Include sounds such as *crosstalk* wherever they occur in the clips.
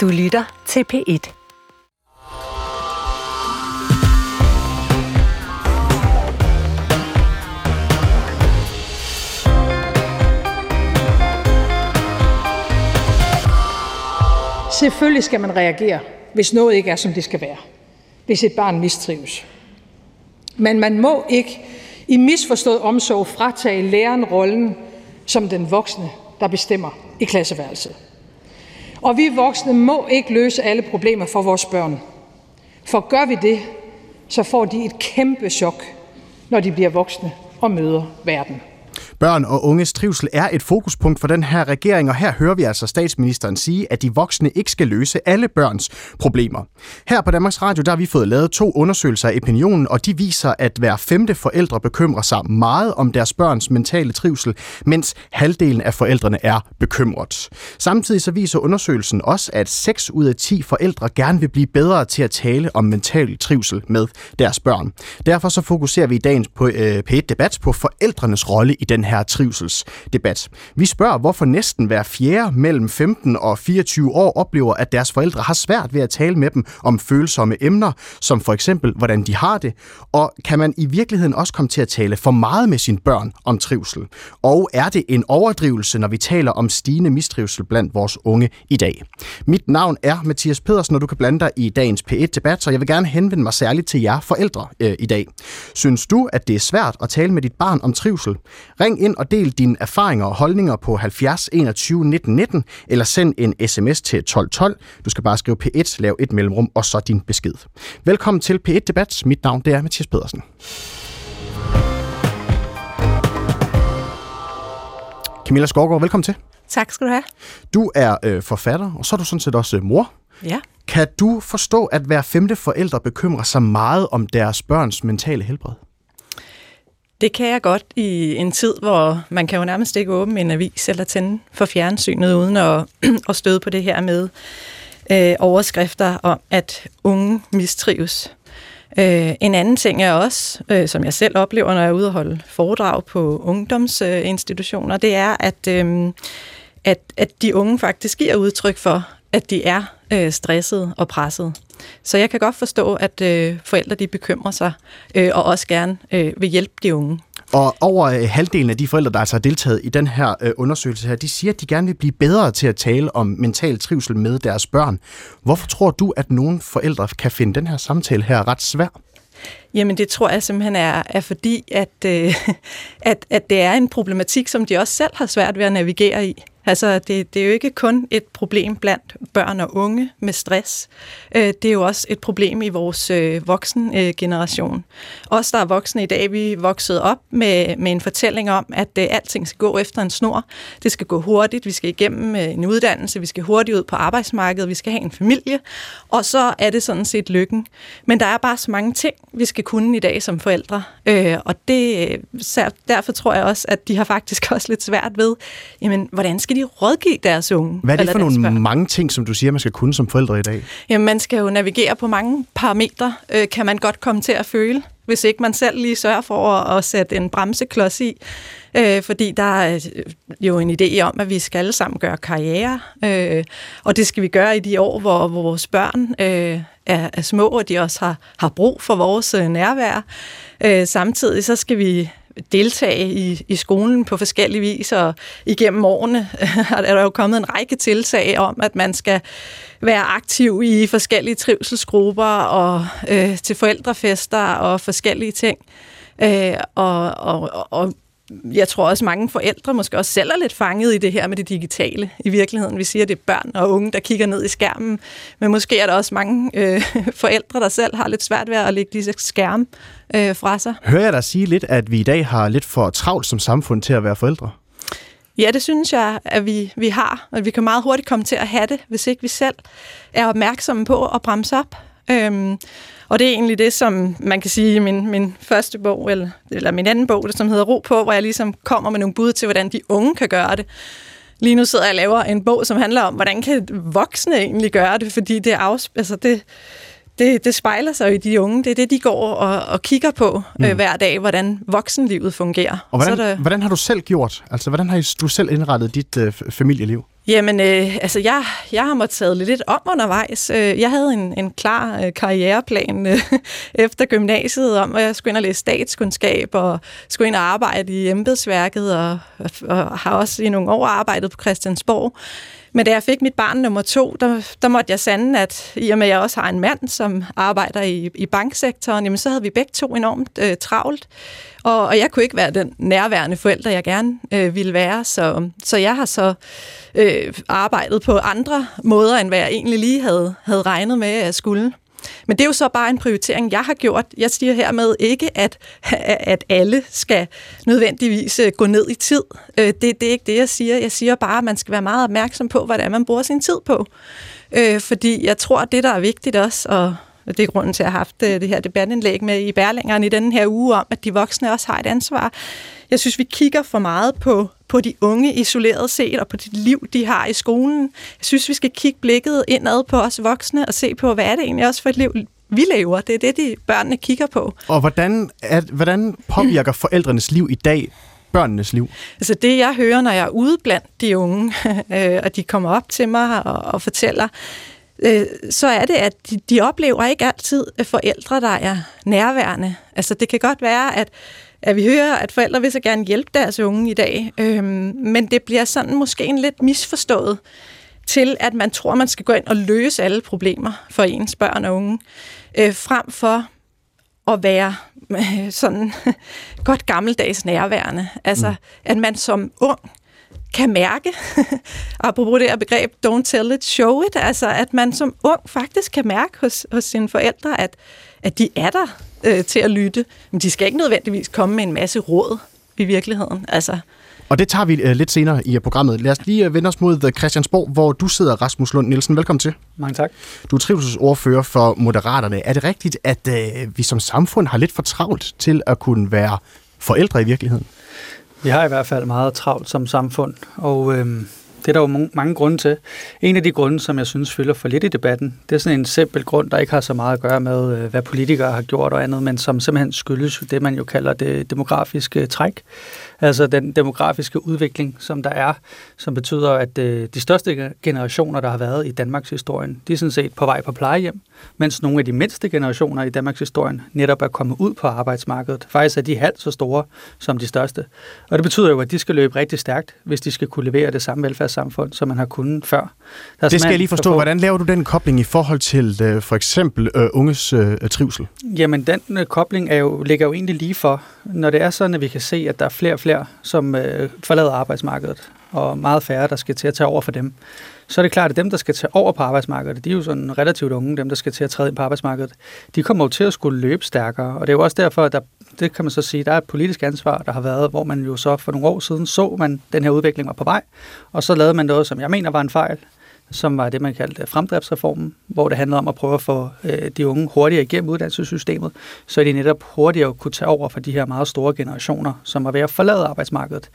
Du lytter til P1. Selvfølgelig skal man reagere, hvis noget ikke er, som det skal være. Hvis et barn mistrives. Men man må ikke i misforstået omsorg fratage læreren rollen som den voksne, der bestemmer i klasseværelset. Og vi voksne må ikke løse alle problemer for vores børn. For gør vi det, så får de et kæmpe chok, når de bliver voksne og møder verden. Børn og unges trivsel er et fokuspunkt for den her regering, og her hører vi altså statsministeren sige, at de voksne ikke skal løse alle børns problemer. Her på Danmarks Radio der har vi fået lavet to undersøgelser af opinionen, og de viser, at hver femte forældre bekymrer sig meget om deres børns mentale trivsel, mens halvdelen af forældrene er bekymret. Samtidig så viser undersøgelsen også, at 6 ud af 10 forældre gerne vil blive bedre til at tale om mental trivsel med deres børn. Derfor så fokuserer vi i dagens på, øh, P1-debat på forældrenes rolle i den her her trivselsdebat. Vi spørger, hvorfor næsten hver fjerde mellem 15 og 24 år oplever, at deres forældre har svært ved at tale med dem om følsomme emner, som for eksempel, hvordan de har det, og kan man i virkeligheden også komme til at tale for meget med sine børn om trivsel? Og er det en overdrivelse, når vi taler om stigende mistrivsel blandt vores unge i dag? Mit navn er Mathias Pedersen, og du kan blande dig i dagens P1-debat, så jeg vil gerne henvende mig særligt til jer forældre øh, i dag. Synes du, at det er svært at tale med dit barn om trivsel? Ring ind og del dine erfaringer og holdninger på 70 21 19 19, eller send en sms til 1212. Du skal bare skrive P1, lav et mellemrum, og så din besked. Velkommen til P1 Debat. Mit navn det er Mathias Pedersen. Camilla Skovgaard, velkommen til. Tak skal du have. Du er øh, forfatter, og så er du sådan set også øh, mor. Ja. Kan du forstå, at hver femte forældre bekymrer sig meget om deres børns mentale helbred? Det kan jeg godt i en tid, hvor man kan jo nærmest ikke åbne en avis eller tænde for fjernsynet, uden at, *clears throat* at støde på det her med øh, overskrifter om, at unge mistrives. Øh, en anden ting er også, øh, som jeg selv oplever, når jeg er ude og holde foredrag på ungdomsinstitutioner, det er, at, øh, at, at de unge faktisk giver udtryk for, at de er øh, stressede og pressede. Så jeg kan godt forstå, at øh, forældre de bekymrer sig, øh, og også gerne øh, vil hjælpe de unge. Og over øh, halvdelen af de forældre, der altså har deltaget i den her øh, undersøgelse her, de siger, at de gerne vil blive bedre til at tale om mental trivsel med deres børn. Hvorfor tror du, at nogle forældre kan finde den her samtale her ret svær? Jamen det tror jeg simpelthen er, er fordi, at, øh, *laughs* at, at det er en problematik, som de også selv har svært ved at navigere i. Altså, det, det er jo ikke kun et problem blandt børn og unge med stress. Øh, det er jo også et problem i vores øh, voksen øh, generation. Os, der er voksne i dag, vi er vokset op med, med en fortælling om, at øh, alting skal gå efter en snor. Det skal gå hurtigt, vi skal igennem øh, en uddannelse, vi skal hurtigt ud på arbejdsmarkedet, vi skal have en familie, og så er det sådan set lykken. Men der er bare så mange ting, vi skal kunne i dag som forældre, øh, og det, øh, derfor tror jeg også, at de har faktisk *laughs* også lidt svært ved, jamen, hvordan skal de rådgive deres unge? Hvad er det for nogle børn? mange ting, som du siger, man skal kunne som forældre i dag? Jamen, man skal jo navigere på mange parametre, øh, kan man godt komme til at føle, hvis ikke man selv lige sørger for at, at sætte en bremseklods i. Øh, fordi der er jo en idé om, at vi skal alle sammen gøre karriere, øh, og det skal vi gøre i de år, hvor, hvor vores børn øh, er, er små, og de også har, har brug for vores øh, nærvær. Øh, samtidig så skal vi deltage i, i skolen på forskellige vis, og igennem årene *laughs* er der jo kommet en række tiltag om, at man skal være aktiv i forskellige trivselsgrupper og øh, til forældrefester og forskellige ting. Øh, og, og, og jeg tror også, mange forældre måske også selv er lidt fanget i det her med det digitale. I virkeligheden, vi siger, at det er børn og unge, der kigger ned i skærmen. Men måske er der også mange øh, *laughs* forældre, der selv har lidt svært ved at lægge disse skærme øh, fra sig. Hører jeg dig sige lidt, at vi i dag har lidt for travlt som samfund til at være forældre? Ja, det synes jeg, at vi, vi har. Og vi kan meget hurtigt komme til at have det, hvis ikke vi selv er opmærksomme på at bremse op. Øhm, og det er egentlig det, som man kan sige i min, min første bog, eller, eller min anden bog, som hedder Ro på, hvor jeg ligesom kommer med nogle bud til, hvordan de unge kan gøre det. Lige nu sidder jeg og laver en bog, som handler om, hvordan kan voksne egentlig gøre det, fordi det, afs- altså det, det, det spejler sig jo i de unge. Det er det, de går og, og kigger på øh, mm. øh, hver dag, hvordan voksenlivet fungerer. Og hvordan, Så det, hvordan har du selv gjort? Altså, hvordan har du selv indrettet dit øh, familieliv? Jamen, øh, altså, jeg, jeg har måttet tage lidt om undervejs. Øh, jeg havde en, en klar øh, karriereplan øh, *laughs* efter gymnasiet om, at jeg skulle ind og læse statskundskab og skulle ind og arbejde i embedsværket og, og, og har også i nogle år arbejdet på Christiansborg. Men da jeg fik mit barn nummer to, der, der måtte jeg sande, at i og med, at jeg også har en mand, som arbejder i, i banksektoren, jamen, så havde vi begge to enormt øh, travlt. Og, og jeg kunne ikke være den nærværende forælder, jeg gerne øh, ville være. Så, så jeg har så øh, arbejdet på andre måder, end hvad jeg egentlig lige havde, havde regnet med, at jeg skulle. Men det er jo så bare en prioritering, jeg har gjort. Jeg siger hermed ikke, at, *laughs* at alle skal nødvendigvis øh, gå ned i tid. Øh, det, det er ikke det, jeg siger. Jeg siger bare, at man skal være meget opmærksom på, hvordan man bruger sin tid på. Øh, fordi jeg tror, at det, der er vigtigt også, og det er grunden til, at jeg har haft det her debatindlæg med i Berlingeren i den her uge om, at de voksne også har et ansvar. Jeg synes, vi kigger for meget på, på de unge isoleret set, og på det liv, de har i skolen. Jeg synes, vi skal kigge blikket indad på os voksne, og se på, hvad er det egentlig også for et liv, vi lever. Det er det, de børnene kigger på. Og hvordan, er, hvordan påvirker forældrenes liv i dag børnenes liv? Altså det, jeg hører, når jeg er ude blandt de unge, *laughs* øh, og de kommer op til mig og, og fortæller, øh, så er det, at de, de oplever ikke altid forældre, der er nærværende. Altså det kan godt være, at at vi hører, at forældre vil så gerne hjælpe deres unge i dag, øhm, men det bliver sådan måske en lidt misforstået til, at man tror, man skal gå ind og løse alle problemer for ens børn og unge, øh, frem for at være øh, sådan *laughs* godt gammeldags nærværende. Altså, mm. at man som ung kan mærke, *laughs* apropos det her begreb, don't tell it, show it, altså at man som ung faktisk kan mærke hos, hos sine forældre, at, at de er der øh, til at lytte. Men de skal ikke nødvendigvis komme med en masse råd i virkeligheden. Altså, og det tager vi uh, lidt senere i programmet. Lad os lige uh, vende os mod uh, Christiansborg, hvor du sidder, Rasmus Lund Nielsen. Velkommen til. Mange tak. Du er trivselsordfører for Moderaterne. Er det rigtigt, at uh, vi som samfund har lidt for travlt til at kunne være forældre i virkeligheden? Vi har i hvert fald meget travlt som samfund, og øhm, det er der jo mange grunde til. En af de grunde, som jeg synes fylder for lidt i debatten, det er sådan en simpel grund, der ikke har så meget at gøre med, øh, hvad politikere har gjort og andet, men som simpelthen skyldes det, man jo kalder det demografiske træk. Altså den demografiske udvikling, som der er, som betyder, at øh, de største generationer, der har været i Danmarks historien, de er sådan set på vej på plejehjem, mens nogle af de mindste generationer i Danmarks historien netop er kommet ud på arbejdsmarkedet. Faktisk er de halvt så store som de største. Og det betyder jo, at de skal løbe rigtig stærkt, hvis de skal kunne levere det samme velfærdssamfund, som man har kunnet før. Der det skal jeg lige forstå. Hvordan laver du den kobling i forhold til øh, for eksempel øh, unges øh, trivsel? Jamen, den øh, kobling er jo, ligger jo egentlig lige for, når det er sådan, at vi kan se, at der er flere og flere, som øh, forlader arbejdsmarkedet, og meget færre, der skal til at tage over for dem så er det klart, at dem, der skal tage over på arbejdsmarkedet, de er jo sådan relativt unge, dem, der skal til at træde ind på arbejdsmarkedet, de kommer jo til at skulle løbe stærkere. Og det er jo også derfor, at der, det kan man så sige, der er et politisk ansvar, der har været, hvor man jo så for nogle år siden så, man den her udvikling var på vej, og så lavede man noget, som jeg mener var en fejl, som var det, man kaldte fremdriftsreformen, hvor det handlede om at prøve at få øh, de unge hurtigere igennem uddannelsessystemet, så de netop hurtigere kunne tage over for de her meget store generationer, som var ved at forlade arbejdsmarkedet.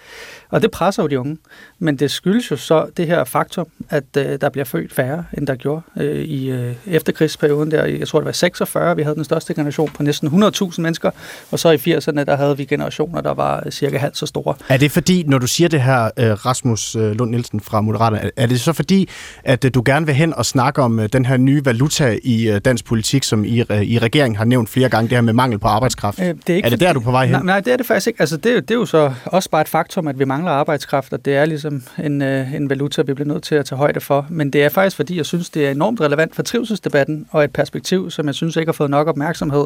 Og det presser jo de unge, men det skyldes jo så det her faktum, at øh, der bliver født færre, end der gjorde øh, i øh, efterkrigsperioden. Der, jeg tror, det var 46, vi havde den største generation på næsten 100.000 mennesker, og så i 80'erne, der havde vi generationer, der var cirka halvt så store. Er det fordi, når du siger det her, øh, Rasmus øh, Lund Nielsen fra Moderaterne, er det så fordi, at øh, du gerne vil hen og snakke om øh, den her nye valuta i øh, dansk politik, som I, i regeringen har nævnt flere gange, det her med mangel på arbejdskraft. Øh, det er, ikke, er det der, du er på vej hen? Nej, nej, det er det faktisk ikke. Altså, det, det er jo så også bare et faktum, at vi mangler arbejdskraft, og det er ligesom en, øh, en valuta, vi bliver nødt til at tage højde for. Men det er faktisk, fordi jeg synes, det er enormt relevant for trivselsdebatten, og et perspektiv, som jeg synes ikke har fået nok opmærksomhed.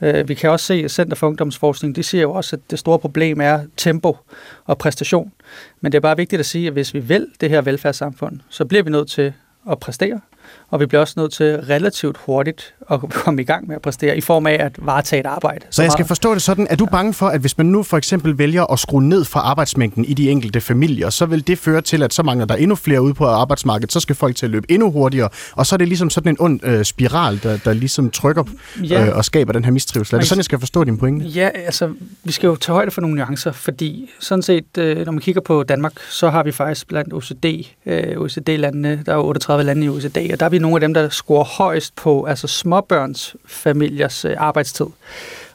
Øh, vi kan også se, at Center for Ungdomsforskning, de siger jo også, at det store problem er tempo og præstation. Men det er bare vigtigt at sige, at hvis vi vil det her velfærdssamfund, så bliver vi nødt til at præstere og vi bliver også nødt til relativt hurtigt at *laughs* komme i gang med at præstere i form af at varetage et arbejde. Så, jeg skal forstå det sådan, er du bange for, at hvis man nu for eksempel vælger at skrue ned for arbejdsmængden i de enkelte familier, så vil det føre til, at så mangler der endnu flere ude på arbejdsmarkedet, så skal folk til at løbe endnu hurtigere, og så er det ligesom sådan en ond øh, spiral, der, der ligesom trykker ja. øh, og skaber den her mistrivsel. Er det sådan, jeg skal forstå din pointe? Ja, altså, vi skal jo tage højde for nogle nuancer, fordi sådan set, øh, når man kigger på Danmark, så har vi faktisk blandt OECD, øh, OECD-landene, der er 38 lande i OECD, og der er vi nogle af dem, der scorer højst på altså småbørns familiers øh, arbejdstid.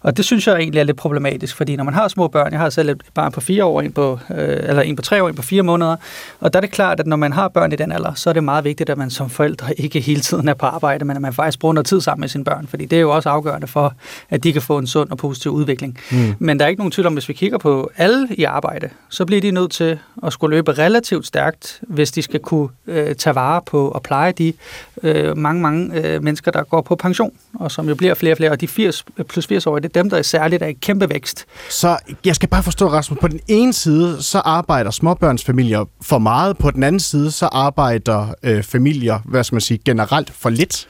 Og det synes jeg egentlig er lidt problematisk, fordi når man har små børn, jeg har selv et barn på fire år, en på, øh, eller en på tre år, en på fire måneder, og der er det klart, at når man har børn i den alder, så er det meget vigtigt, at man som forældre *laughs* ikke hele tiden er på arbejde, men at man faktisk bruger noget tid sammen med sine børn, fordi det er jo også afgørende for, at de kan få en sund og positiv udvikling. Mm. Men der er ikke nogen tvivl om, hvis vi kigger på alle i arbejde, så bliver de nødt til at skulle løbe relativt stærkt, hvis de skal kunne øh, tage vare på og pleje de øh, mange, mange øh, mennesker, der går på pension, og som jo bliver flere og flere, og de 80 plus 80 år, det dem, der er særligt er i kæmpe vækst. Så jeg skal bare forstå, Rasmus, på den ene side, så arbejder småbørnsfamilier for meget, på den anden side, så arbejder øh, familier, hvad skal man sige, generelt for lidt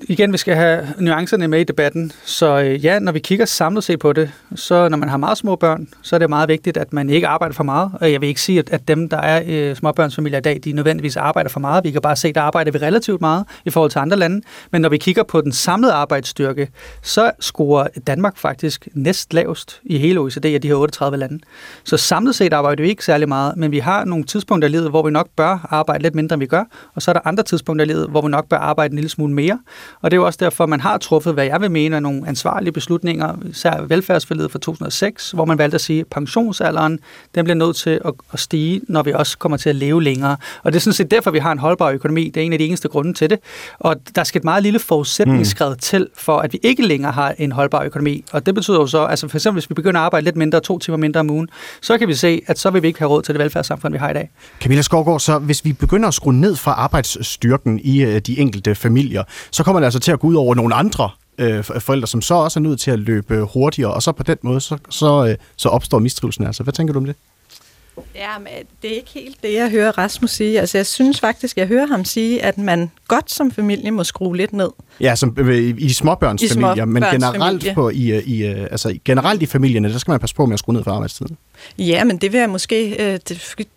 igen, vi skal have nuancerne med i debatten. Så øh, ja, når vi kigger samlet set på det, så når man har meget små børn, så er det meget vigtigt, at man ikke arbejder for meget. Og jeg vil ikke sige, at, at dem, der er øh, småbørnsfamilier i dag, de nødvendigvis arbejder for meget. Vi kan bare se, at der arbejder vi relativt meget i forhold til andre lande. Men når vi kigger på den samlede arbejdsstyrke, så scorer Danmark faktisk næst lavest i hele OECD af de her 38 lande. Så samlet set arbejder vi ikke særlig meget, men vi har nogle tidspunkter i livet, hvor vi nok bør arbejde lidt mindre, end vi gør. Og så er der andre tidspunkter i livet, hvor vi nok bør arbejde en lille smule mere. Og det er jo også derfor, man har truffet, hvad jeg vil mene, er nogle ansvarlige beslutninger, især velfærdsforledet fra 2006, hvor man valgte at sige, at pensionsalderen den bliver nødt til at, at stige, når vi også kommer til at leve længere. Og det er sådan set derfor, vi har en holdbar økonomi. Det er en af de eneste grunde til det. Og der skal et meget lille forudsætningsskred mm. til, for at vi ikke længere har en holdbar økonomi. Og det betyder jo så, altså for eksempel hvis vi begynder at arbejde lidt mindre, to timer mindre om ugen, så kan vi se, at så vil vi ikke have råd til det velfærdssamfund, vi har i dag. Camilla Skovgaard, så hvis vi begynder at skrue ned fra arbejdsstyrken i øh, de enkelte familier, så kommer det altså til at gå ud over nogle andre øh, forældre, som så også er nødt til at løbe hurtigere, og så på den måde, så, så, øh, så opstår mistrivelsen altså. Hvad tænker du om det? Ja, men det er ikke helt det, jeg hører Rasmus sige. Altså, jeg synes faktisk, jeg hører ham sige, at man godt som familie må skrue lidt ned. Ja, som, øh, i, i småbørnsfamilier, små men generelt, på, i, øh, i, altså, generelt i familierne, der skal man passe på med at skrue ned for arbejdstiden. Ja, men det vil jeg måske øh,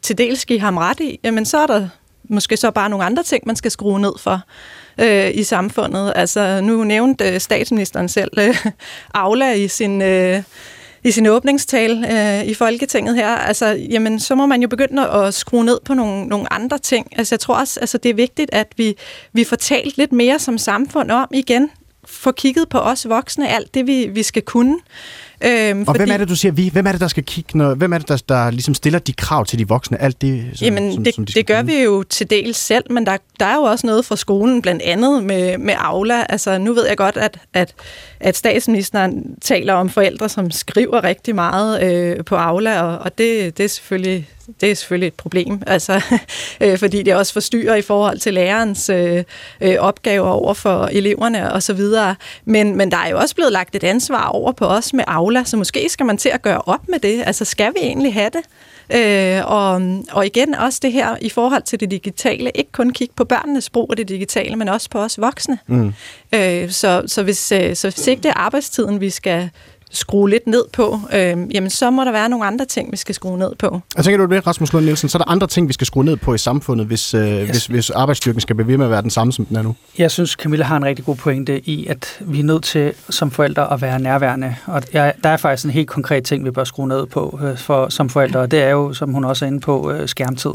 til dels give ham ret i. Men så er der måske så bare nogle andre ting, man skal skrue ned for øh, i samfundet. Altså, nu nævnte øh, statsministeren selv øh, *laughs* Aula i sin... Øh, i sin åbningstale øh, i Folketinget her, altså, jamen, så må man jo begynde at skrue ned på nogle, nogle andre ting. Altså, jeg tror også, altså, det er vigtigt, at vi, vi får talt lidt mere som samfund om igen, få kigget på os voksne, alt det, vi, vi skal kunne. Øhm, og fordi, hvem er det, du siger vi? Hvem er det, der skal kigge? Når, hvem er det, der, der ligesom stiller de krav til de voksne? Alt det, som, jamen, som, det, som de det gør vi jo til dels selv, men der, der er jo også noget fra skolen, blandt andet med, med Aula. Altså, nu ved jeg godt, at, at, at statsministeren taler om forældre, som skriver rigtig meget øh, på Aula, og, og det, det er selvfølgelig det er selvfølgelig et problem, *laughs* altså, øh, fordi det også forstyrrer i forhold til lærerens øh, øh, opgaver over for eleverne og så videre. Men, men der er jo også blevet lagt et ansvar over på os med Aula, så måske skal man til at gøre op med det. Altså, skal vi egentlig have det? Øh, og, og igen også det her i forhold til det digitale, ikke kun kigge på børnenes brug af det digitale, men også på os voksne. Mm. Øh, så, så, hvis, øh, så hvis ikke det er arbejdstiden, vi skal skrue lidt ned på, øh, jamen så må der være nogle andre ting, vi skal skrue ned på. Jeg tænker du det, Rasmus Lund Nielsen, så er der andre ting, vi skal skrue ned på i samfundet, hvis, øh, yes. hvis, hvis arbejdsstyrken skal blive ved med at være den samme, som den er nu? Jeg synes, Camilla har en rigtig god pointe i, at vi er nødt til som forældre at være nærværende. Og jeg, der er faktisk en helt konkret ting, vi bør skrue ned på øh, for, som forældre, og det er jo, som hun også er inde på, øh, skærmtid.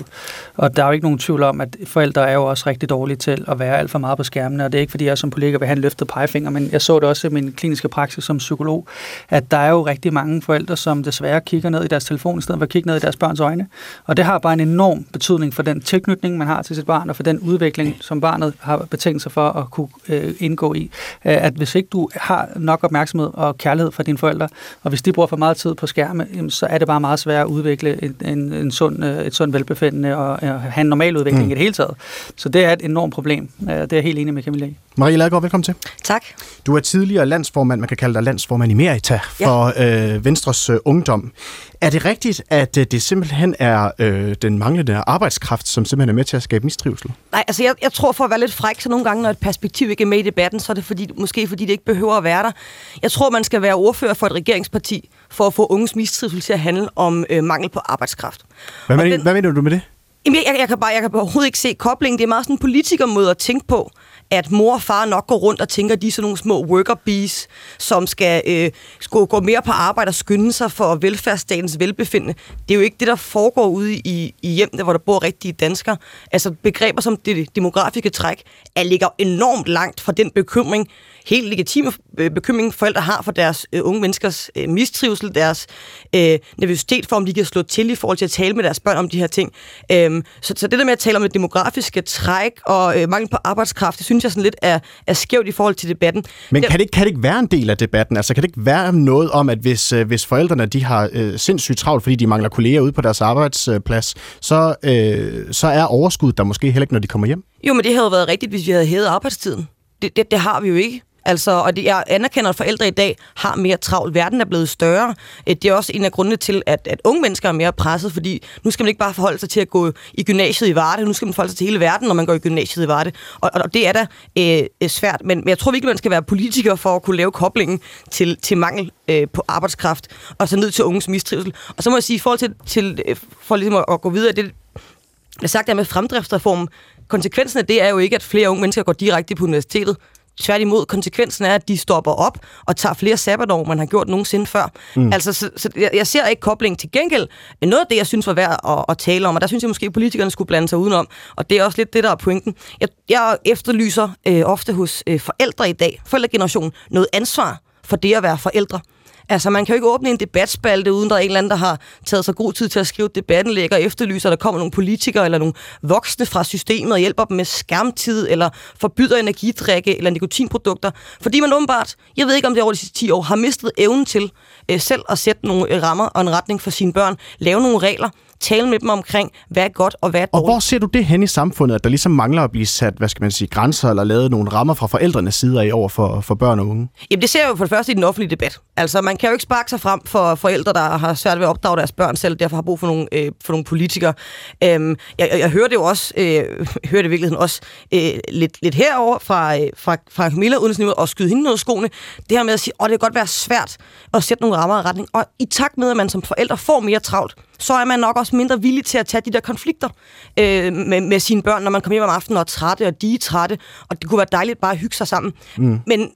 Og der er jo ikke nogen tvivl om, at forældre er jo også rigtig dårlige til at være alt for meget på skærmene, og det er ikke, fordi jeg som politiker vil have en løftet pegefinger, men jeg så det også i min kliniske praksis som psykolog, at der er jo rigtig mange forældre, som desværre kigger ned i deres telefon, i stedet for at kigge ned i deres børns øjne. Og det har bare en enorm betydning for den tilknytning, man har til sit barn, og for den udvikling, som barnet har betænkt sig for at kunne øh, indgå i. Øh, at hvis ikke du har nok opmærksomhed og kærlighed fra dine forældre, og hvis de bruger for meget tid på skærme, så er det bare meget svært at udvikle en, en, en sund, øh, et sundt velbefindende og øh, have en normal udvikling mm. i det hele taget. Så det er et enormt problem. Det er jeg helt enig med Camilla i. Marie Ladegaard, velkommen til. Tak. Du er tidligere landsformand, man kan kalde dig landsformand Merita for ja. øh, Venstres øh, Ungdom. Er det rigtigt, at øh, det simpelthen er øh, den manglende arbejdskraft, som simpelthen er med til at skabe mistrivsel? Nej, altså jeg, jeg tror for at være lidt fræk, så nogle gange, når et perspektiv ikke er med i debatten, så er det fordi, måske fordi, det ikke behøver at være der. Jeg tror, man skal være ordfører for et regeringsparti, for at få unges mistrivsel til at handle om øh, mangel på arbejdskraft. Hvad, mener, den, hvad mener du med det? Jamen, jeg, jeg, jeg, kan bare, jeg kan overhovedet ikke se koblingen. Det er meget sådan en politikermåde at tænke på at mor og far nok går rundt og tænker, at de er sådan nogle små worker bees, som skal øh, skulle gå mere på arbejde og skynde sig for velfærdsstatens velbefindende. Det er jo ikke det, der foregår ude i, i hjemmene, hvor der bor rigtige danskere. Altså begreber som det demografiske træk er ligger enormt langt fra den bekymring, helt legitime øh, bekymring, forældre har for deres øh, unge menneskers øh, mistrivsel, deres øh, nervøsitet for, om de kan slå til i forhold til at tale med deres børn om de her ting. Øhm, så, så det der med at tale om det demografiske træk og øh, mangel på arbejdskraft, det synes jeg sådan lidt er, er skævt i forhold til debatten. Men kan det, kan det ikke være en del af debatten? Altså kan det ikke være noget om, at hvis, øh, hvis forældrene de har øh, sindssygt travlt, fordi de mangler kolleger ude på deres arbejdsplads, så, øh, så er overskud der måske heller ikke, når de kommer hjem? Jo, men det havde jo været rigtigt, hvis vi havde hævet arbejdstiden. Det, det, det har vi jo ikke. Altså, og det, jeg anerkender, at forældre i dag har mere travlt. Verden er blevet større. Øh, det er også en af grundene til, at, at unge mennesker er mere presset, fordi nu skal man ikke bare forholde sig til at gå i gymnasiet i Varde, nu skal man forholde sig til hele verden, når man går i gymnasiet i Varde. Og, og det er da øh, svært, men, men jeg tror virkelig, man skal være politiker for at kunne lave koblingen til, til mangel øh, på arbejdskraft, og så ned til unges mistrivsel. Og så må jeg sige, i forhold til, til øh, for ligesom at, at gå videre, det jeg sagt der med fremdriftsreformen, konsekvensen af det er jo ikke, at flere unge mennesker går direkte på universitetet. Tværtimod, konsekvensen er, at de stopper op og tager flere sabbatår, man har gjort nogensinde før. Mm. Altså, så, så jeg, jeg ser ikke kobling til gengæld. Noget af det, jeg synes var værd at, at tale om, og der synes jeg måske, at politikerne skulle blande sig udenom, og det er også lidt det, der er pointen. Jeg, jeg efterlyser øh, ofte hos øh, forældre i dag, forældregenerationen, noget ansvar for det at være forældre. Altså, man kan jo ikke åbne en debatspalte, uden der er en eller anden, der har taget sig god tid til at skrive debattenlæg og efterlyser, at der kommer nogle politikere eller nogle voksne fra systemet og hjælper dem med skærmtid, eller forbyder energidrikke eller nikotinprodukter. Fordi man åbenbart, jeg ved ikke om det over de sidste 10 år, har mistet evnen til øh, selv at sætte nogle øh, rammer og en retning for sine børn, lave nogle regler, tale med dem omkring, hvad er godt og hvad er dårligt. Og hvor ser du det hen i samfundet, at der ligesom mangler at blive sat, hvad skal man sige, grænser eller lavet nogle rammer fra forældrenes side af over for, for børn og unge? Jamen det ser jeg jo for det første i den offentlige debat. Altså man kan jo ikke sparke sig frem for forældre, der har svært ved at opdrage deres børn selv, derfor har brug for nogle, øh, for nogle politikere. Øhm, jeg, jeg, jeg hører det jo også, øh, *laughs* hører det i virkeligheden også øh, lidt, lidt herover fra, øh, fra, fra Camilla, uden at skyde hende noget skoene. Det her med at sige, at det kan godt være svært at sætte nogle rammer i retning. Og i takt med, at man som forældre får mere travlt, så er man nok også mindre villig til at tage de der konflikter øh, med, med sine børn, når man kommer hjem om aftenen og er trætte, og de er trætte, og det kunne være dejligt bare at hygge sig sammen. Mm. Men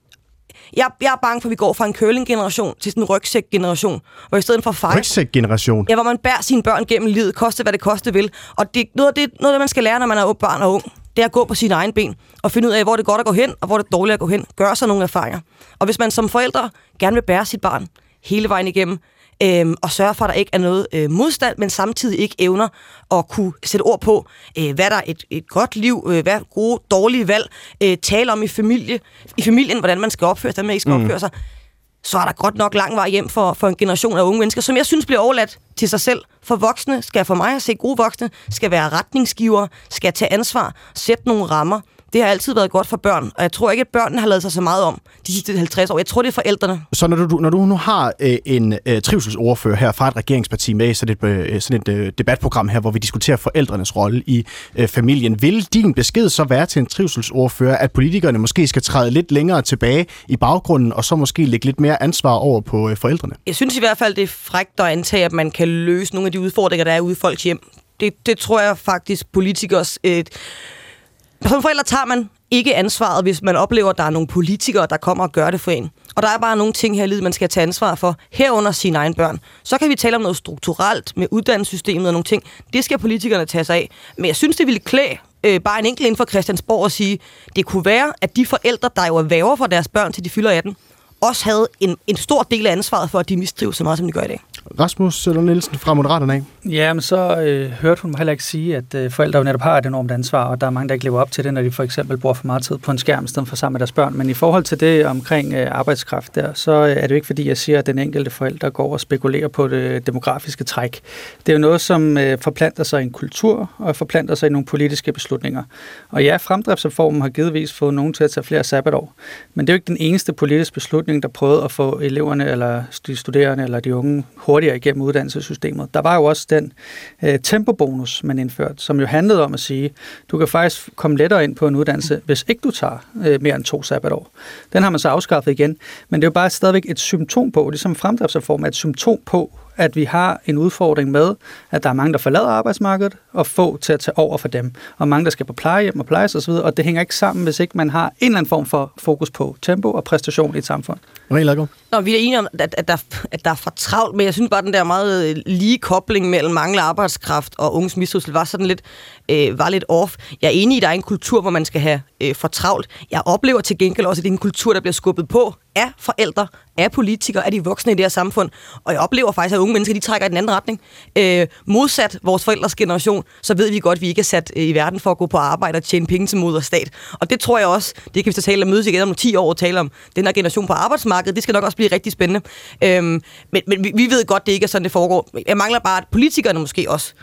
jeg, jeg er bange for, at vi går fra en curling-generation til sådan en rygsæk-generation, hvor i stedet for fejl... Rygsæk-generation? Ja, hvor man bærer sine børn gennem livet, koste hvad det koste vil. Og det, noget, af det, noget af det, man skal lære, når man er barn og ung, det er at gå på sine egne ben, og finde ud af, hvor det er godt at gå hen, og hvor det er dårligt at gå hen. Gør sig nogle erfaringer. Og hvis man som forældre gerne vil bære sit barn hele vejen igennem, øhm, og sørge for, at der ikke er noget øh, modstand, men samtidig ikke evner at kunne sætte ord på, øh, hvad der er et, et godt liv, øh, hvad gode, dårlige valg, øh, tale om i familie, i familien, hvordan man skal opføre sig, hvordan man ikke skal mm. opføre sig, så er der godt nok lang vej hjem for, for en generation af unge mennesker, som jeg synes bliver overladt til sig selv. For voksne skal for mig at se gode voksne, skal være retningsgiver, skal tage ansvar, sætte nogle rammer, det har altid været godt for børn, og jeg tror ikke, at børnene har lavet sig så meget om de sidste 50 år. Jeg tror, det er forældrene. Så når du, når du nu har øh, en øh, trivselsordfører her fra et regeringsparti med i sådan et, øh, sådan et øh, debatprogram her, hvor vi diskuterer forældrenes rolle i øh, familien, vil din besked så være til en trivselsordfører, at politikerne måske skal træde lidt længere tilbage i baggrunden, og så måske lægge lidt mere ansvar over på øh, forældrene? Jeg synes i hvert fald, det er frægt at antage, at man kan løse nogle af de udfordringer, der er ude i folks hjem. Det, det tror jeg faktisk politikers... Øh, som forældre tager man ikke ansvaret, hvis man oplever, at der er nogle politikere, der kommer og gør det for en. Og der er bare nogle ting her i livet, man skal tage ansvar for, herunder sine egne børn. Så kan vi tale om noget strukturelt med uddannelsessystemet og nogle ting. Det skal politikerne tage sig af. Men jeg synes, det ville klæde øh, bare en enkelt inden for Christiansborg at sige, det kunne være, at de forældre, der jo er væver for deres børn til de fylder 18, også havde en, en stor del af ansvaret for, at de mistrives så meget, som de gør i dag. Rasmus Søller Nielsen fra Moderaterne af. Ja, men så øh, hørte hun mig heller ikke sige, at øh, forældre jo netop har et enormt ansvar, og der er mange, der ikke lever op til det, når de for eksempel bruger for meget tid på en skærm, i stedet for sammen med deres børn. Men i forhold til det omkring øh, arbejdskraft der, så øh, er det jo ikke fordi, jeg siger, at den enkelte forælder går og spekulerer på det demografiske træk. Det er jo noget, som øh, forplanter sig i en kultur, og forplanter sig i nogle politiske beslutninger. Og ja, fremdriftsreformen har givetvis fået nogen til at tage flere sabbatår, men det er jo ikke den eneste politiske beslutning, der prøvede at få eleverne, eller de studerende, eller de unge hurtigere igennem uddannelsessystemet. Der var jo også den øh, tempobonus, man indførte, som jo handlede om at sige, du kan faktisk komme lettere ind på en uddannelse, hvis ikke du tager øh, mere end to sabbatår. Den har man så afskaffet igen, men det er jo bare stadigvæk et symptom på, ligesom fremdriftsreform er et symptom på, at vi har en udfordring med, at der er mange, der forlader arbejdsmarkedet, og få til at tage over for dem. Og mange, der skal på plejehjem og plejes osv., og det hænger ikke sammen, hvis ikke man har en eller anden form for fokus på tempo og præstation i et samfund. Nå, vi er enige om, at, at, der, at der er for travlt, men jeg synes bare, at den der meget øh, lige kobling mellem mangler arbejdskraft og unges mistrivsel var sådan lidt, øh, var lidt off. Jeg er enig i, at der er en kultur, hvor man skal have øh, for travlt. Jeg oplever til gengæld også, at det er en kultur, der bliver skubbet på af forældre, af politikere, af de voksne i det her samfund. Og jeg oplever faktisk, at unge mennesker de trækker i den anden retning. Øh, modsat vores forældres generation, så ved vi godt, at vi ikke er sat øh, i verden for at gå på arbejde og tjene penge til moder stat. Og det tror jeg også, det kan vi så tale om mødes igen om 10 år og tale om den her generation på arbejdsmarkedet. Det skal nok også blive rigtig spændende. Øhm, men men vi, vi ved godt, det ikke er sådan, det foregår. Jeg mangler bare, at politikerne måske også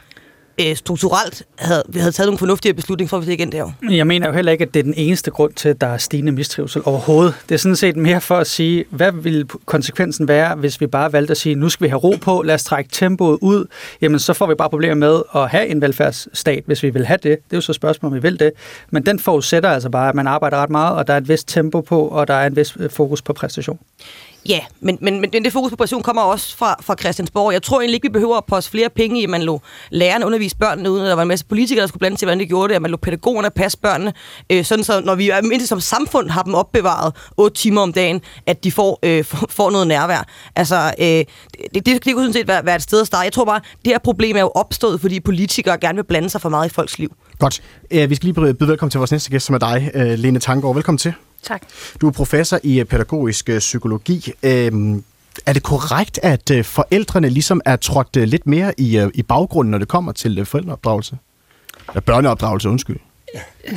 øh, strukturelt havde, vi havde taget nogle fornuftige beslutninger for, at vi igen det her. Jeg mener jo heller ikke, at det er den eneste grund til, at der er stigende mistrivsel overhovedet. Det er sådan set mere for at sige, hvad ville konsekvensen være, hvis vi bare valgte at sige, nu skal vi have ro på, lad os trække tempoet ud. Jamen, så får vi bare problemer med at have en velfærdsstat, hvis vi vil have det. Det er jo så spørgsmål, om vi vil det. Men den forudsætter altså bare, at man arbejder ret meget, og der er et vist tempo på, og der er en vis øh, fokus på præstation. Ja, men, men, men det fokus på præstation kommer også fra, fra Christiansborg. Jeg tror egentlig ikke, vi behøver at poste flere penge i, at man lå lærerne undervise børnene, uden at der var en masse politikere, der skulle blande til, hvordan de gjorde det, at man lå pædagogerne passe børnene, øh, sådan så når vi mindst som samfund har dem opbevaret 8 timer om dagen, at de får, øh, *laughs* får noget nærvær. Altså, øh, det, det, det kunne sådan set være, være et sted at starte. Jeg tror bare, det her problem er jo opstået, fordi politikere gerne vil blande sig for meget i folks liv. Godt. Øh, vi skal lige byde velkommen til vores næste gæst, som er dig, øh, Lene Tanggaard. Velkommen til. Tak. Du er professor i øh, pædagogisk øh, psykologi. Øhm, er det korrekt, at øh, forældrene ligesom er trådt lidt mere i, i baggrunden, når det kommer til forældreopdragelse? Ja, børneopdragelse, undskyld.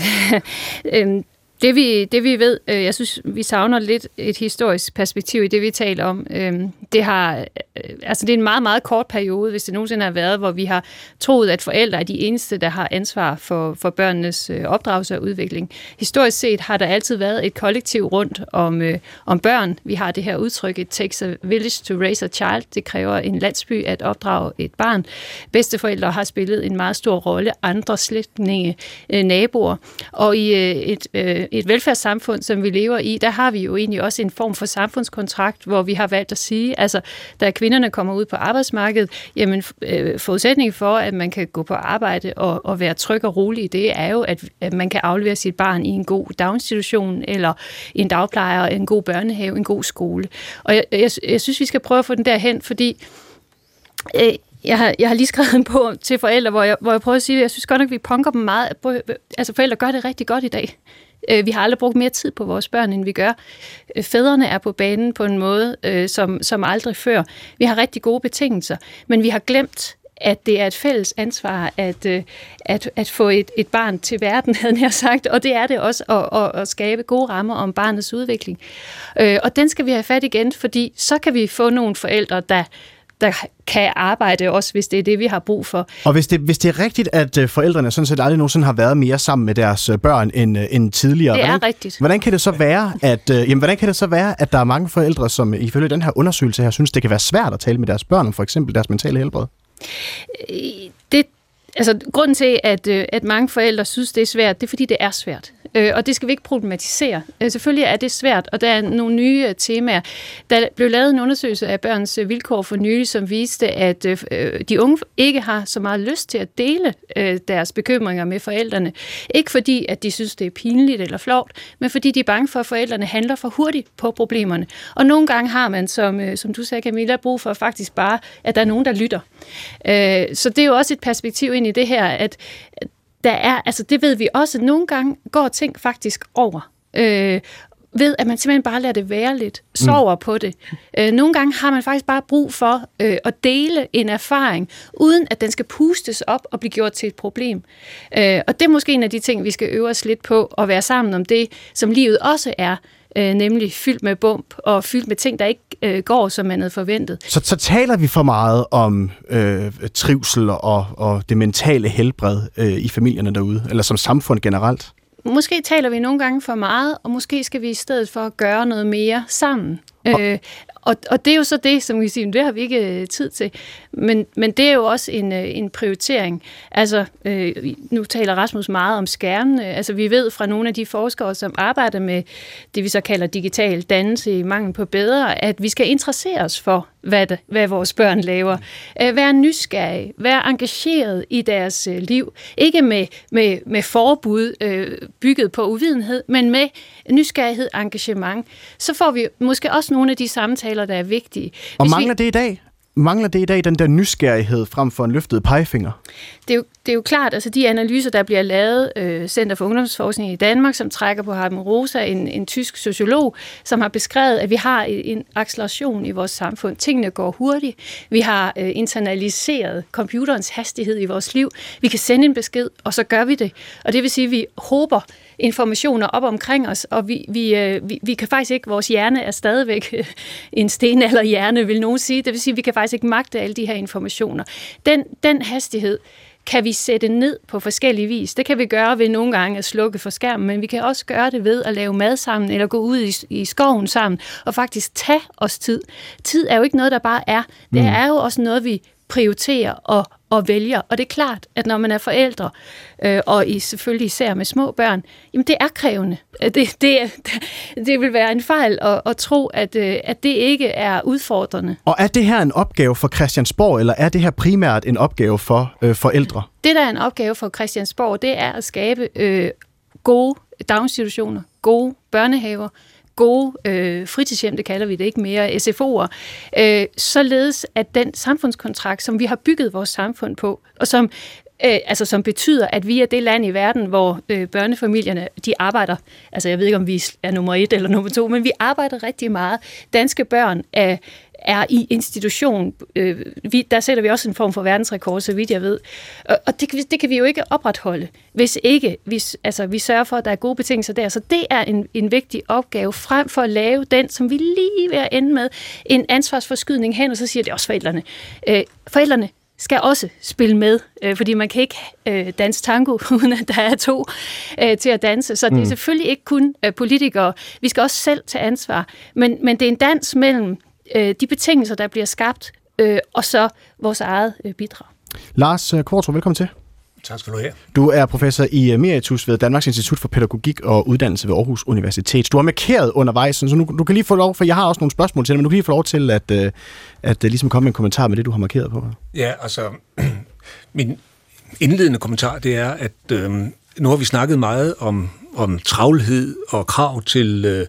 *laughs* øhm, det vi, det vi ved, øh, jeg synes, vi savner lidt et historisk perspektiv i det, vi taler om. Øhm, det, har, øh, altså det er en meget, meget kort periode, hvis det nogensinde har været, hvor vi har troet, at forældre er de eneste, der har ansvar for, for børnenes øh, opdragelse og udvikling. Historisk set har der altid været et kollektiv rundt om, øh, om børn. Vi har det her udtryk, it takes a village to raise a child. Det kræver en landsby at opdrage et barn. Bedsteforældre har spillet en meget stor rolle, andre slægtninge, øh, naboer. Og i øh, et øh, et velfærdssamfund, som vi lever i, der har vi jo egentlig også en form for samfundskontrakt, hvor vi har valgt at sige, altså, da kvinderne kommer ud på arbejdsmarkedet, jamen, øh, forudsætningen for, at man kan gå på arbejde og, og være tryg og rolig det, er jo, at, at man kan aflevere sit barn i en god daginstitution, eller en dagplejer, en god børnehave, en god skole. Og jeg, jeg, jeg synes, vi skal prøve at få den derhen, fordi øh, jeg har, jeg har lige skrevet en på til forældre, hvor jeg, hvor jeg prøver at sige, at jeg synes godt nok, at vi punker dem meget. Altså forældre gør det rigtig godt i dag. Øh, vi har aldrig brugt mere tid på vores børn, end vi gør. Øh, fædrene er på banen på en måde, øh, som, som aldrig før. Vi har rigtig gode betingelser, men vi har glemt, at det er et fælles ansvar at, at, at få et, et barn til verden, *laughs* havde jeg sagt, og det er det også at, at, at skabe gode rammer om barnets udvikling. Og den skal vi have fat igen, fordi så kan vi få nogle forældre, der der kan arbejde også, hvis det er det, vi har brug for. Og hvis det, hvis det er rigtigt, at øh, forældrene sådan set aldrig nogensinde har været mere sammen med deres øh, børn end, øh, end tidligere. Det er hvordan, rigtigt. Hvordan kan det så være, at, jamen, hvordan kan det så være, at der er mange forældre, som ifølge den her undersøgelse her, synes, det kan være svært at tale med deres børn om for eksempel deres mentale helbred? Det, altså, grunden til, at, at mange forældre synes, det er svært, det er, fordi det er svært. Øh, og det skal vi ikke problematisere. Øh, selvfølgelig er det svært, og der er nogle nye øh, temaer. Der blev lavet en undersøgelse af børns øh, vilkår for nylig, som viste, at øh, øh, de unge ikke har så meget lyst til at dele øh, deres bekymringer med forældrene. Ikke fordi, at de synes, det er pinligt eller flovt, men fordi de er bange for, at forældrene handler for hurtigt på problemerne. Og nogle gange har man, som, øh, som du sagde Camilla, brug for faktisk bare, at der er nogen, der lytter. Øh, så det er jo også et perspektiv ind i det her, at der er, altså det ved vi også, at nogle gange går ting faktisk over. Øh, ved, at man simpelthen bare lader det være lidt, sover mm. på det. Øh, nogle gange har man faktisk bare brug for øh, at dele en erfaring, uden at den skal pustes op og blive gjort til et problem. Øh, og det er måske en af de ting, vi skal øve os lidt på, at være sammen om det, som livet også er øh, nemlig fyldt med bump og fyldt med ting, der ikke øh, går, som man havde forventet. Så, så taler vi for meget om øh, trivsel og, og det mentale helbred øh, i familierne derude, eller som samfund generelt? Måske taler vi nogle gange for meget, og måske skal vi i stedet for gøre noget mere sammen. Øh, og, og det er jo så det, som vi siger, det har vi ikke øh, tid til. Men, men det er jo også en, øh, en prioritering. Altså, øh, nu taler Rasmus meget om skærmene. Altså, vi ved fra nogle af de forskere, som arbejder med det, vi så kalder digital dannelse i mangel på bedre, at vi skal interessere os for, hvad, det, hvad vores børn laver. Øh, være nysgerrig, være engageret i deres øh, liv. Ikke med, med, med forbud øh, bygget på uvidenhed, men med nysgerrighed, engagement. Så får vi måske også nogle af de samtaler, der er vigtige. Og Hvis mangler vi... det i dag? Mangler det i dag den der nysgerrighed frem for en løftet pegefinger? Det er jo, det er jo klart, altså de analyser, der bliver lavet, øh, Center for Ungdomsforskning i Danmark, som trækker på Harmen Rosa, en, en tysk sociolog, som har beskrevet, at vi har en acceleration i vores samfund. Tingene går hurtigt. Vi har øh, internaliseret computerens hastighed i vores liv. Vi kan sende en besked, og så gør vi det. Og det vil sige, at vi håber informationer op omkring os, og vi, vi, øh, vi, vi kan faktisk ikke, vores hjerne er stadigvæk *laughs* en sten eller hjerne, vil nogen sige. Det vil sige, at vi kan faktisk ikke magte alle de her informationer. Den, den hastighed kan vi sætte ned på forskellige vis. Det kan vi gøre ved nogle gange at slukke for skærmen, men vi kan også gøre det ved at lave mad sammen, eller gå ud i, i skoven sammen, og faktisk tage os tid. Tid er jo ikke noget, der bare er. Det mm. er jo også noget, vi prioriterer og, og vælger. Og det er klart, at når man er forældre, øh, og i, selvfølgelig især med små børn, jamen det er krævende. Det, det, *laughs* det vil være en fejl at, at tro, at, øh, at det ikke er udfordrende. Og er det her en opgave for Christiansborg, eller er det her primært en opgave for øh, forældre? Det, der er en opgave for Christiansborg, det er at skabe øh, gode daginstitutioner, gode børnehaver, gode øh, fritidshjem, det kalder vi det ikke mere, SFO'er, øh, således at den samfundskontrakt, som vi har bygget vores samfund på, og som øh, altså som betyder, at vi er det land i verden, hvor øh, børnefamilierne, de arbejder, altså jeg ved ikke, om vi er nummer et eller nummer to, men vi arbejder rigtig meget. Danske børn er, er i institution. Øh, vi, der sætter vi også en form for verdensrekord, så vidt jeg ved. Og, og det, det kan vi jo ikke opretholde, hvis ikke hvis, altså, vi sørger for, at der er gode betingelser der. Så det er en, en vigtig opgave, frem for at lave den, som vi lige ved at ende med, en ansvarsforskydning hen, og så siger det også forældrene. Øh, forældrene skal også spille med, øh, fordi man kan ikke øh, danse tango, *laughs* uden at der er to øh, til at danse. Så det er mm. selvfølgelig ikke kun øh, politikere. Vi skal også selv tage ansvar. Men, men det er en dans mellem øh, de betingelser, der bliver skabt, øh, og så vores eget øh, bidrag. Lars øh, Kvartrup, velkommen til. Tak skal du have. Du er professor i emeritus ved Danmarks Institut for Pædagogik og Uddannelse ved Aarhus Universitet. Du har markeret undervejs, så nu, du kan lige få lov, for jeg har også nogle spørgsmål til dig, men du kan lige få lov til at, at, øh, at øh, ligesom komme med en kommentar med det, du har markeret på. Ja, altså, *clears throat* min indledende kommentar, det er, at øh, nu har vi snakket meget om, om travlhed og krav til, øh,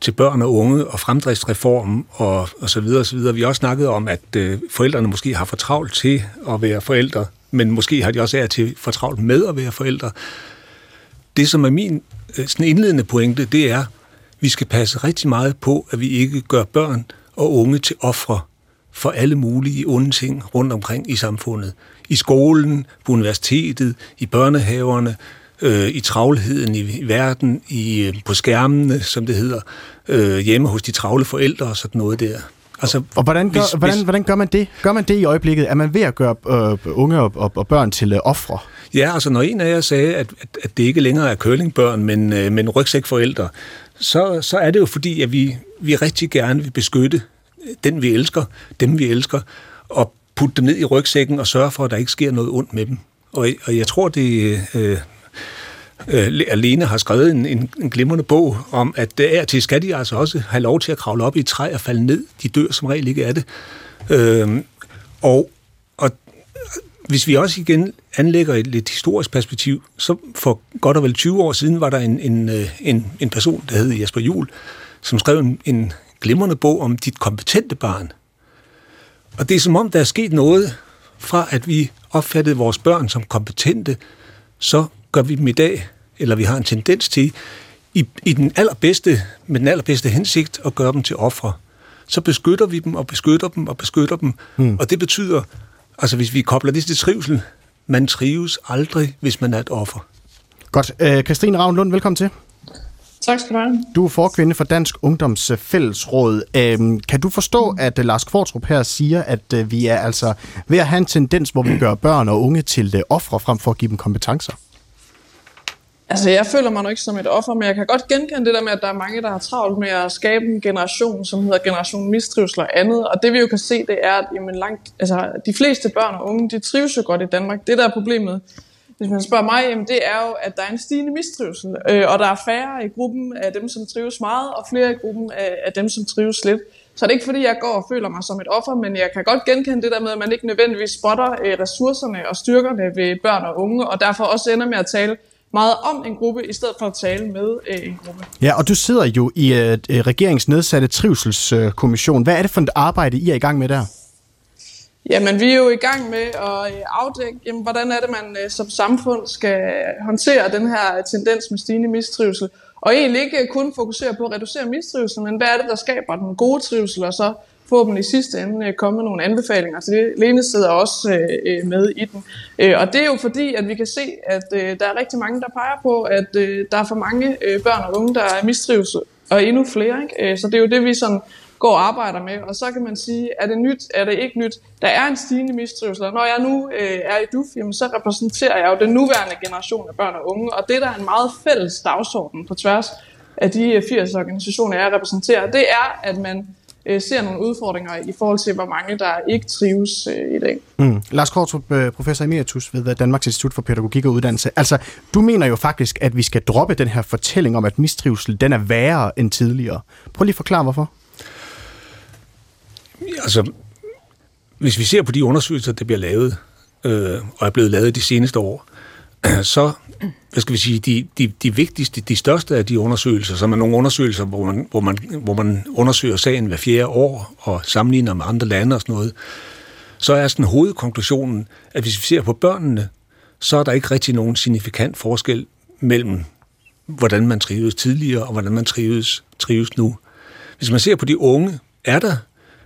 til børn og unge og fremdriftsreform og, og så videre og så videre. Vi har også snakket om, at øh, forældrene måske har for travlt til at være forældre men måske har de også af til for travlt med at være forældre. Det, som er min øh, sådan indledende pointe, det er, at vi skal passe rigtig meget på, at vi ikke gør børn og unge til ofre for alle mulige onde ting rundt omkring i samfundet. I skolen, på universitetet, i børnehaverne, øh, i travlheden i, i verden, i, øh, på skærmene, som det hedder, øh, hjemme hos de travle forældre og sådan noget der. Altså, og hvordan gør, hvis, hvordan, hvis, hvordan gør man det? Gør man det i øjeblikket? Er man ved at gøre øh, unge og, og, og børn til øh, ofre? Ja, altså når en af jer sagde, at, at, at det ikke længere er curlingbørn, men, øh, men rygsækforældre, så, så er det jo fordi, at vi, vi rigtig gerne vil beskytte den, vi elsker, dem, vi elsker, og putte dem ned i rygsækken og sørge for, at der ikke sker noget ondt med dem. Og, og jeg tror, det øh, øh, alene har skrevet en, en, en glimrende bog om, at øh, af til skal de altså også have lov til at kravle op i et træ og falde ned. De dør som regel ikke af det. Øh, og, og hvis vi også igen anlægger et lidt historisk perspektiv, så for godt og vel 20 år siden var der en, en, øh, en, en person, der hed Jesper Jul, som skrev en, en glimrende bog om dit kompetente barn. Og det er som om, der er sket noget fra, at vi opfattede vores børn som kompetente, så gør vi dem i dag, eller vi har en tendens til, i, i den allerbedste, med den allerbedste hensigt at gøre dem til ofre. Så beskytter vi dem og beskytter dem og beskytter dem. Hmm. Og det betyder, altså hvis vi kobler det til trivsel, man trives aldrig, hvis man er et offer. Godt. Øh, Christine Ravn Lund, velkommen til. Tak skal du have. Du er forkvinde for Dansk Ungdoms Fællesråd. Øhm, kan du forstå, at uh, Lars Kvartrup her siger, at uh, vi er altså ved at have en tendens, hvor vi *clears throat* gør børn og unge til uh, ofre frem for at give dem kompetencer? Altså, jeg føler mig nok ikke som et offer, men jeg kan godt genkende det der med, at der er mange, der har travlt med at skabe en generation, som hedder generation mistrivsel og andet. Og det vi jo kan se, det er, at jamen, langt, altså, de fleste børn og unge, de trives jo godt i Danmark. Det der er problemet, hvis man spørger mig, jamen, det er jo, at der er en stigende mistrivsel. Øh, og der er færre i gruppen af dem, som trives meget, og flere i gruppen af, af dem, som trives lidt. Så det er ikke fordi, jeg går og føler mig som et offer, men jeg kan godt genkende det der med, at man ikke nødvendigvis spotter øh, ressourcerne og styrkerne ved børn og unge, og derfor også ender med at tale meget om en gruppe, i stedet for at tale med øh, en gruppe. Ja, og du sidder jo i øh, regeringens nedsatte trivselskommission. Hvad er det for et arbejde, I er i gang med der? Jamen, vi er jo i gang med at øh, afdække, jamen, hvordan er det, man øh, som samfund skal håndtere den her tendens med stigende mistrivsel. Og egentlig ikke kun fokusere på at reducere mistrivsel, men hvad er det, der skaber den gode trivsel, og så forhåbentlig i sidste ende øh, komme med nogle anbefalinger så det. Lene sidder også øh, øh med i den. Øh, og det er jo fordi, at vi kan se, at der er rigtig mange, der peger på, at der er for mange børn og unge, der er mistrives, og endnu flere. Ikke? Så det er jo det, vi sådan går og arbejder med. Og så kan man sige, er det nyt, er det ikke nyt? Der er en stigende mistrivsel, og når jeg nu øh, er i DUF, jamen, så repræsenterer jeg jo den nuværende generation af børn og unge, og det der er en meget fælles dagsorden på tværs af de 80 organisationer, jeg repræsenterer, det er, at man øh, ser nogle udfordringer i forhold til, hvor mange der ikke trives øh, i dag. Mm. Lars Kortrup, øh, professor emeritus ved Danmarks Institut for Pædagogik og Uddannelse. Altså, du mener jo faktisk, at vi skal droppe den her fortælling om, at mistrivsel den er værre end tidligere. Prøv lige at forklare, hvorfor. Altså, hvis vi ser på de undersøgelser, der bliver lavet, øh, og er blevet lavet de seneste år, *clears throat* så hvad skal vi sige, de, de, de vigtigste, de største af de undersøgelser, som er nogle undersøgelser, hvor man, hvor man, hvor man undersøger sagen hver fjerde år og sammenligner med andre lande og sådan noget, så er sådan hovedkonklusionen, at hvis vi ser på børnene, så er der ikke rigtig nogen signifikant forskel mellem, hvordan man trives tidligere og hvordan man trives, trives nu. Hvis man ser på de unge, er der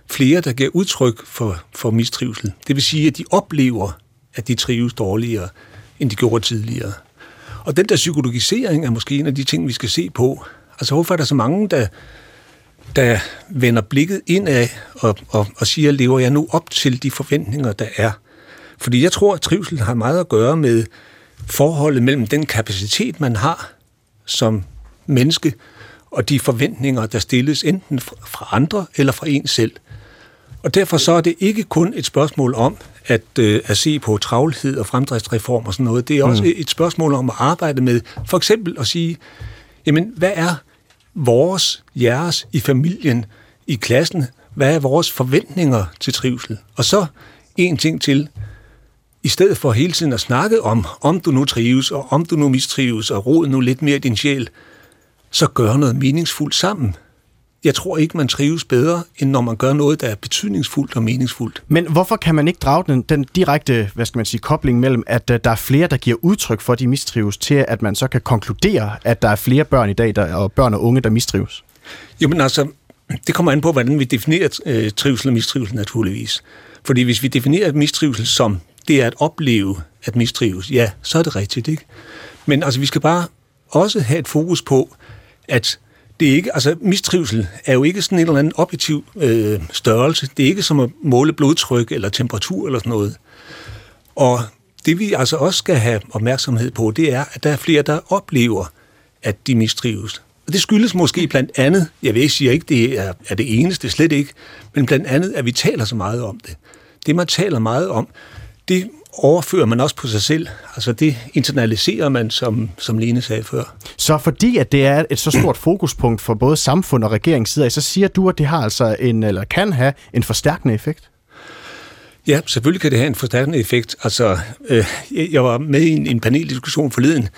flere, der giver udtryk for, for mistrivsel. Det vil sige, at de oplever, at de trives dårligere, end de gjorde tidligere. Og den der psykologisering er måske en af de ting, vi skal se på. Altså, hvorfor er der så mange, der, der vender blikket indad og, og, og siger, lever jeg nu op til de forventninger, der er? Fordi jeg tror, at trivsel har meget at gøre med forholdet mellem den kapacitet, man har som menneske, og de forventninger, der stilles enten fra andre eller fra en selv. Og derfor så er det ikke kun et spørgsmål om at, øh, at se på travlhed og fremdriftsreform og sådan noget. Det er også mm. et spørgsmål om at arbejde med, for eksempel at sige, jamen, hvad er vores, jeres i familien, i klassen, hvad er vores forventninger til trivsel? Og så en ting til, i stedet for hele tiden at snakke om, om du nu trives, og om du nu mistrives, og rod nu lidt mere din sjæl, så gør noget meningsfuldt sammen jeg tror ikke, man trives bedre, end når man gør noget, der er betydningsfuldt og meningsfuldt. Men hvorfor kan man ikke drage den, den direkte hvad skal man sige, kobling mellem, at uh, der er flere, der giver udtryk for, at de mistrives, til at man så kan konkludere, at der er flere børn i dag, der, og børn og unge, der mistrives? Jo, men altså, det kommer an på, hvordan vi definerer øh, trivsel og mistrivsel naturligvis. Fordi hvis vi definerer mistrivsel som det er at opleve at mistrives, ja, så er det rigtigt, ikke? Men altså, vi skal bare også have et fokus på, at det er ikke, altså mistrivsel er jo ikke sådan en eller anden objektiv øh, størrelse. Det er ikke som at måle blodtryk eller temperatur eller sådan noget. Og det vi altså også skal have opmærksomhed på, det er, at der er flere, der oplever, at de mistrives. Og det skyldes måske blandt andet, jeg vil ikke sige ikke, det er, er det eneste, slet ikke, men blandt andet, at vi taler så meget om det. Det, man taler meget om, det overfører man også på sig selv. Altså det internaliserer man, som, som Lene sagde før. Så fordi at det er et så stort fokuspunkt for både samfund og regering side så siger du, at det har altså en, eller kan have en forstærkende effekt? Ja, selvfølgelig kan det have en forstærkende effekt. Altså, øh, jeg var med i en, en paneldiskussion forleden,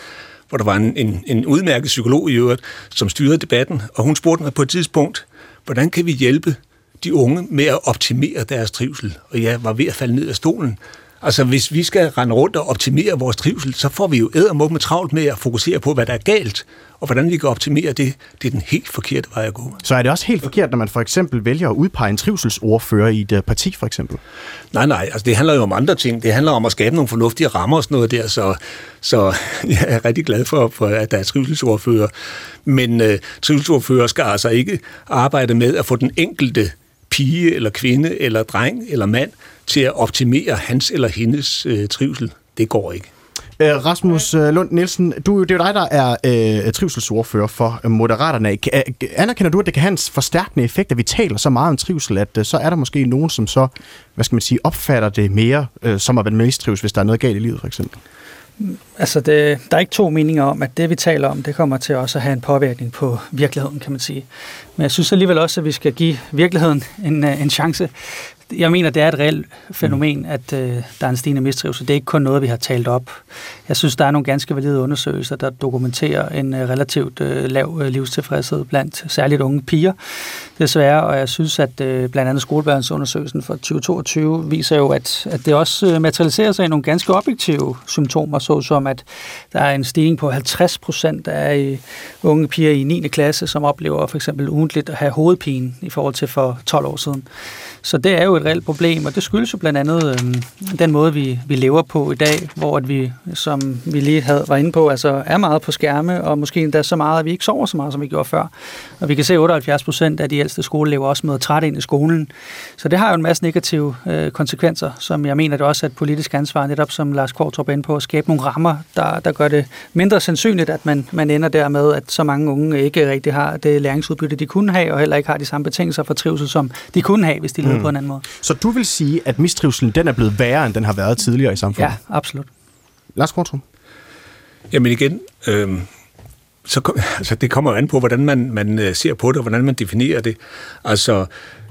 hvor der var en, en, en udmærket psykolog i øvrigt, som styrede debatten, og hun spurgte mig på et tidspunkt, hvordan kan vi hjælpe de unge med at optimere deres trivsel? Og jeg var ved at falde ned af stolen, Altså, hvis vi skal rende rundt og optimere vores trivsel, så får vi jo med travlt med at fokusere på, hvad der er galt, og hvordan vi kan optimere det, det er den helt forkerte vej at gå. Så er det også helt forkert, når man for eksempel vælger at udpege en trivselsordfører i et øh, parti, for eksempel? Nej, nej, altså det handler jo om andre ting. Det handler om at skabe nogle fornuftige rammer og sådan noget der, så, så *laughs* jeg er rigtig glad for, for at der er trivselsordfører. Men uh, trivselsordfører skal altså ikke arbejde med at få den enkelte pige eller kvinde eller dreng eller mand til at optimere hans eller hendes øh, trivsel. Det går ikke. Øh, Rasmus øh, Lund Nielsen, du, det er jo dig, der er øh, trivselsordfører for øh, Moderaterne. Øh, anerkender du, at det kan have en forstærkende effekt, at vi taler så meget om trivsel, at øh, så er der måske nogen, som så, hvad skal man sige, opfatter det mere øh, som at være mistrives, hvis der er noget galt i livet, for eksempel? Altså, det, der er ikke to meninger om, at det, vi taler om, det kommer til også at have en påvirkning på virkeligheden, kan man sige. Men jeg synes alligevel også, at vi skal give virkeligheden en, øh, en chance jeg mener, det er et reelt fænomen, at øh, der er en stigende mistrivsel. Det er ikke kun noget, vi har talt op. Jeg synes, der er nogle ganske valide undersøgelser, der dokumenterer en øh, relativt øh, lav øh, livstilfredshed blandt særligt unge piger, desværre. Og jeg synes, at øh, blandt andet skolebørnsundersøgelsen for 2022 viser jo, at, at det også øh, materialiserer sig i nogle ganske objektive symptomer, såsom at der er en stigning på 50 procent af unge piger i 9. klasse, som oplever for eksempel ugentligt at have hovedpine i forhold til for 12 år siden. Så det er jo et reelt problem, og det skyldes jo blandt andet øh, den måde, vi, vi lever på i dag, hvor at vi, som vi lige havde, var inde på, altså er meget på skærme, og måske endda så meget, at vi ikke sover så meget, som vi gjorde før. Og vi kan se, at 78 procent af de ældste skoleelever også møder træt ind i skolen. Så det har jo en masse negative øh, konsekvenser, som jeg mener, det også er et politisk ansvar, netop som Lars Kvartrup er inde på, at skabe nogle rammer, der, der gør det mindre sandsynligt, at man, man ender der med, at så mange unge ikke rigtig har det læringsudbytte, de kunne have, og heller ikke har de samme betingelser for trivsel, som de kunne have, hvis de levede mm. på en anden måde. Så du vil sige, at mistrivselen den er blevet værre, end den har været tidligere i samfundet? Ja, absolut. Lars Kortrum? Jamen igen, øh, så, *laughs* altså det kommer jo an på, hvordan man, man øh, ser på det, og hvordan man definerer det. Altså,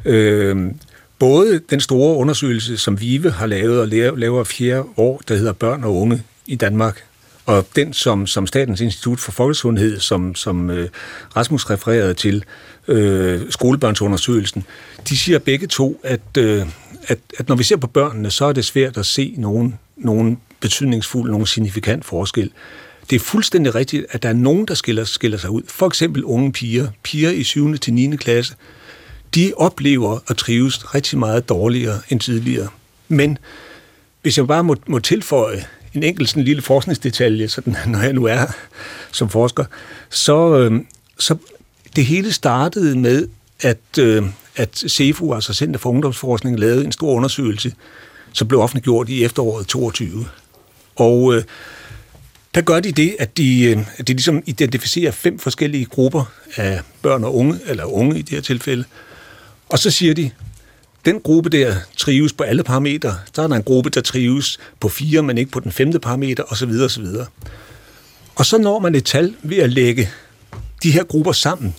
øh, både den store undersøgelse, som VIVE har lavet og laver fjerde år, der hedder Børn og Unge i Danmark, og den, som, som Statens Institut for Folkesundhed, som, som øh, Rasmus refererede til, øh, skolebørnsundersøgelsen, de siger begge to, at, øh, at, at når vi ser på børnene, så er det svært at se nogen, nogen betydningsfuld, nogen signifikant forskel. Det er fuldstændig rigtigt, at der er nogen, der skiller, skiller sig ud. For eksempel unge piger, piger i 7. til 9. klasse, de oplever at trives rigtig meget dårligere end tidligere. Men hvis jeg bare må, må tilføje en enkelt sådan lille forskningsdetalje, sådan, *laughs* når jeg nu er som forsker, så, øh, så det hele startede med, at, øh, at CEFU, altså Center for Ungdomsforskning, lavede en stor undersøgelse, som blev offentliggjort i efteråret 22. Og øh, der gør de det, at de, øh, at de ligesom identificerer fem forskellige grupper af børn og unge, eller unge i det her tilfælde, og så siger de, den gruppe der trives på alle parametre. Så er der en gruppe, der trives på fire, men ikke på den femte parameter, osv. osv. Og så når man et tal ved at lægge de her grupper sammen.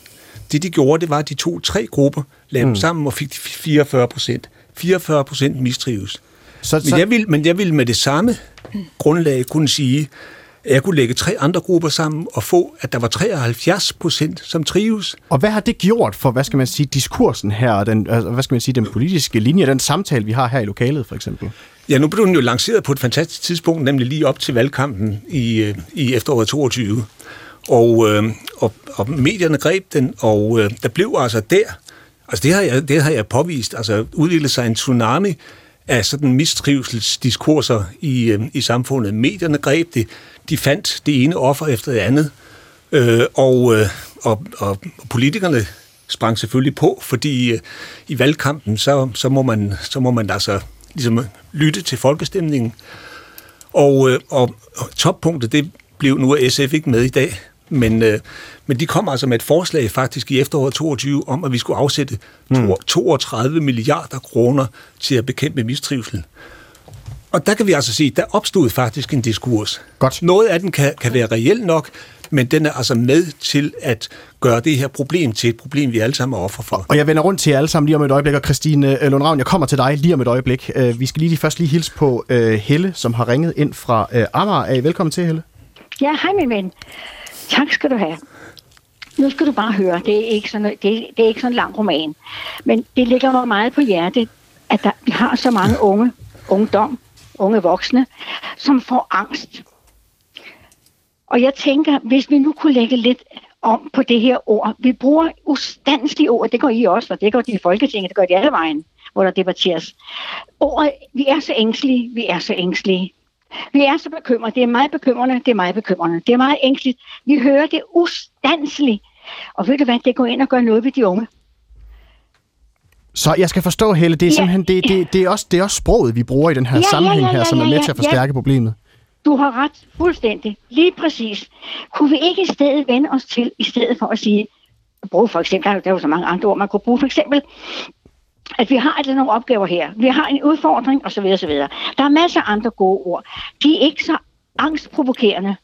Det de gjorde, det var, at de tog tre grupper, lavede mm. dem sammen og fik 44 procent. 44 procent mistrives. Så, men, jeg vil, men jeg vil med det samme grundlag kunne sige, at jeg kunne lægge tre andre grupper sammen og få, at der var 73 procent, som trives. Og hvad har det gjort for, hvad skal man sige, diskursen her, og den, altså, hvad skal man sige, den politiske linje, den samtale, vi har her i lokalet, for eksempel? Ja, nu blev den jo lanceret på et fantastisk tidspunkt, nemlig lige op til valgkampen i, øh, i efteråret 22. Og, øh, og, og medierne greb den, og øh, der blev altså der, altså det har jeg, det har jeg påvist, altså udviklet sig en tsunami af sådan mistrivselsdiskurser i, øh, i samfundet. Medierne greb det, de fandt det ene offer efter det andet, øh, og, øh, og, og politikerne sprang selvfølgelig på, fordi øh, i valgkampen, så, så, må man, så må man altså ligesom lytte til folkestemningen. Og, øh, og, og toppunktet, det blev nu SF ikke med i dag, men, øh, men de kom altså med et forslag faktisk i efteråret 22 om, at vi skulle afsætte mm. 32 milliarder kroner til at bekæmpe mistrivsel. Og der kan vi altså se, der opstod faktisk en diskurs. Godt. Noget af den kan, kan være reelt nok, men den er altså med til at gøre det her problem til et problem, vi alle sammen er offer for. Og jeg vender rundt til jer alle sammen lige om et øjeblik, og Christine øh, Lundravn, jeg kommer til dig lige om et øjeblik. Øh, vi skal lige først lige hilse på uh, Helle, som har ringet ind fra Amager. Velkommen til, Helle. Ja, hej min ven. Tak skal du have. Nu skal du bare høre, det er ikke sådan, det er, det er ikke sådan en lang roman, men det ligger mig meget på hjertet, at der, vi har så mange unge, ungdom, unge voksne, som får angst. Og jeg tænker, hvis vi nu kunne lægge lidt om på det her ord. Vi bruger ustandslige ord, det går I også, og det går de i Folketinget, det gør de alle vejen, hvor der debatteres. Ordet, vi er så ængstlige, vi er så ængstlige. Vi er så bekymrede. Det er meget bekymrende. Det er meget bekymrende. Det er meget ængstligt. Vi hører det ustandsligt. Og ved du hvad, det går ind og gør noget ved de unge. Så jeg skal forstå, Helle, det er ja, simpelthen det, det, det, er også, det er også sproget, vi bruger i den her ja, sammenhæng ja, ja, ja, her, som er med til at forstærke ja. problemet. Du har ret fuldstændig. Lige præcis. Kunne vi ikke i stedet vende os til, i stedet for at sige, bruge for eksempel, der er jo så mange andre ord, man kunne bruge for eksempel, at vi har altså nogle opgaver her. Vi har en udfordring, osv. osv. Der er masser af andre gode ord. De er ikke så angstprovokerende.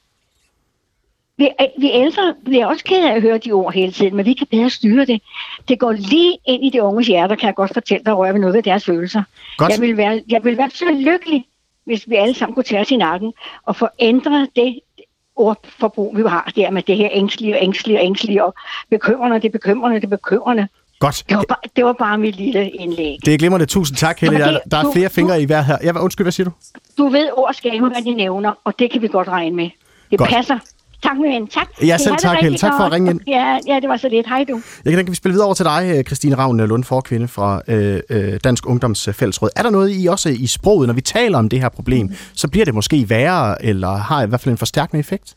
Vi, vi ældre bliver også ked af at høre de ord hele tiden, men vi kan bedre styre det. Det går lige ind i de unges hjerter, kan jeg godt fortælle dig, røre ved noget af deres følelser. Godt. Jeg vil, være, jeg vil være så lykkelig, hvis vi alle sammen kunne tage os i nakken og få ændret det ordforbrug, vi har der med det her ængstlige og ængstlige og ængstlige og bekymrende, det er bekymrende, det er bekymrende. Godt. Det var, bare, det var bare mit lille indlæg. Det er glimrende. Tusind tak, Helle. Det- der er du- flere du- fingre i hver her. Ja, undskyld, hvad siger du? Du ved, ord skaber, hvad de nævner, og det kan vi godt regne med. Det Godt. passer. Tak, min ven. Tak. Ja, selv tak, Helle. Tak for at ringe ind. Ja, ja, det var så lidt. Hej du. Jeg kan, kan vi spille videre over til dig, øh, Christine Ravn Lund, forkvinde fra øh, øh, Dansk Ungdoms Fællesråd. Er der noget i også i sproget, når vi taler om det her problem, så bliver det måske værre, eller har i hvert fald en forstærkende effekt?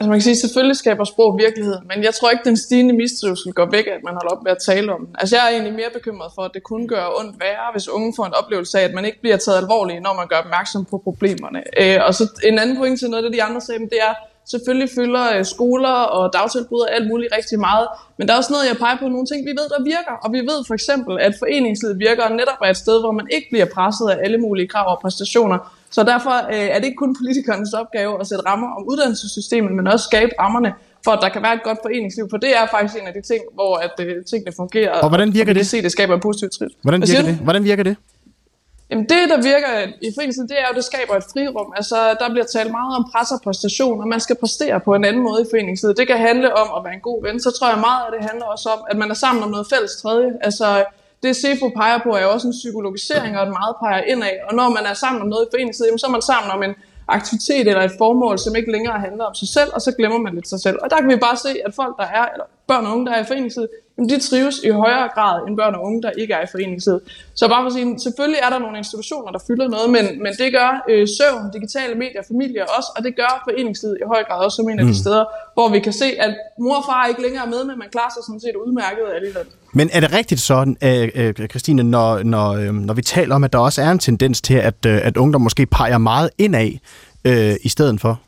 Altså man kan sige, selvfølgelig skaber sprog virkelighed, men jeg tror ikke, den stigende mistrivsel går væk, at man holder op med at tale om den. Altså jeg er egentlig mere bekymret for, at det kun gør ondt værre, hvis unge får en oplevelse af, at man ikke bliver taget alvorligt, når man gør opmærksom på problemerne. Øh, og så en anden point til noget af det, de andre sagde, men det er, selvfølgelig fylder øh, skoler og dagtilbud og alt muligt rigtig meget, men der er også noget, jeg peger på nogle ting, vi ved, der virker. Og vi ved for eksempel, at foreningslivet virker netop er et sted, hvor man ikke bliver presset af alle mulige krav og præstationer. Så derfor øh, er det ikke kun politikernes opgave at sætte rammer om uddannelsessystemet, men også skabe rammerne for, at der kan være et godt foreningsliv. For det er faktisk en af de ting, hvor at, øh, tingene fungerer. Og hvordan virker vi kan det? se, at det skaber en positiv trivsel. Hvordan virker det? Hvordan virker det? Jamen det, der virker i foreningslivet, det er jo, at det skaber et frirum. Altså, der bliver talt meget om pres og præstation, og man skal præstere på en anden måde i foreningslivet. Det kan handle om at være en god ven. Så tror jeg meget af det handler også om, at man er sammen om noget fælles tredje. Altså, det CEFO peger på er jo også en psykologisering, og et meget peger indad. Og når man er sammen om noget i foreningslivet, så er man sammen om en aktivitet eller et formål, som ikke længere handler om sig selv, og så glemmer man lidt sig selv. Og der kan vi bare se, at folk, der er, eller børn og unge, der er i foreningslivet, jamen de trives i højere grad end børn og unge, der ikke er i foreningslivet. Så bare for at sige, selvfølgelig er der nogle institutioner, der fylder noget, men, men det gør øh, søvn, digitale medier, familier også, og det gør foreningslivet i høj grad også som en af de steder, hvor vi kan se, at mor og far ikke længere er med, men man klarer sig sådan set udmærket alligevel. Men er det rigtigt sådan, øh, øh Christine, når, når, øhm, når vi taler om, at der også er en tendens til, at, øh, at ungdom måske peger meget indad øh, i stedet for?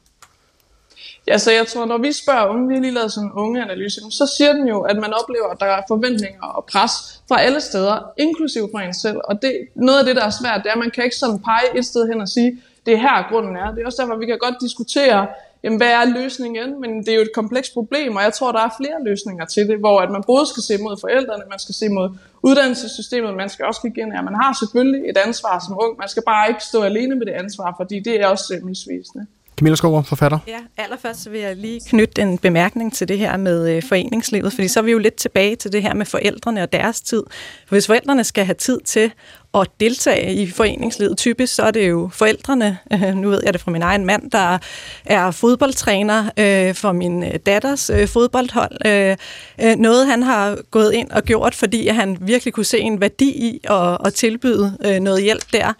Ja, så jeg tror, når vi spørger unge, vi har lige lavet sådan en ungeanalyse, så siger den jo, at man oplever, at der er forventninger og pres fra alle steder, inklusive fra en selv. Og det, noget af det, der er svært, det er, at man kan ikke sådan pege et sted hen og sige, det er her grunden er. Det er også derfor, vi kan godt diskutere, jamen, hvad er løsningen, men det er jo et komplekst problem, og jeg tror, der er flere løsninger til det, hvor at man både skal se mod forældrene, man skal se mod uddannelsessystemet, man skal også kigge ind, at man har selvfølgelig et ansvar som ung, man skal bare ikke stå alene med det ansvar, fordi det er også øh, misvisende. Camilla Skover, forfatter. Ja, allerførst så vil jeg lige knytte en bemærkning til det her med øh, foreningslivet, fordi så er vi jo lidt tilbage til det her med forældrene og deres tid. For hvis forældrene skal have tid til at deltage i foreningslivet, typisk så er det jo forældrene, øh, *laughs* nu ved jeg det fra min egen mand, der er fodboldtræner øh, for min øh, datters øh, fodboldhold. Øh, øh, noget han har gået ind og gjort, fordi han virkelig kunne se en værdi i at, at tilbyde øh, noget hjælp der.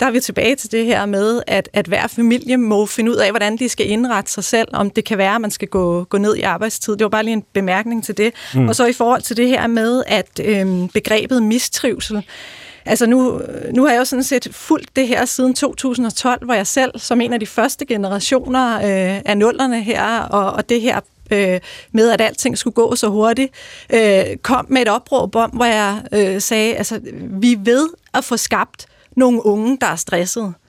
Der er vi tilbage til det her med, at, at hver familie må finde ud af, hvordan de skal indrette sig selv, om det kan være, at man skal gå, gå ned i arbejdstid. Det var bare lige en bemærkning til det. Mm. Og så i forhold til det her med, at øhm, begrebet mistrivsel, Altså nu, nu har jeg jo sådan set fulgt det her siden 2012, hvor jeg selv som en af de første generationer øh, af nullerne her, og, og det her øh, med, at alting skulle gå så hurtigt, øh, kom med et opråb om, hvor jeg øh, sagde, altså vi ved at få skabt nogle unge, der er stressede. Øh,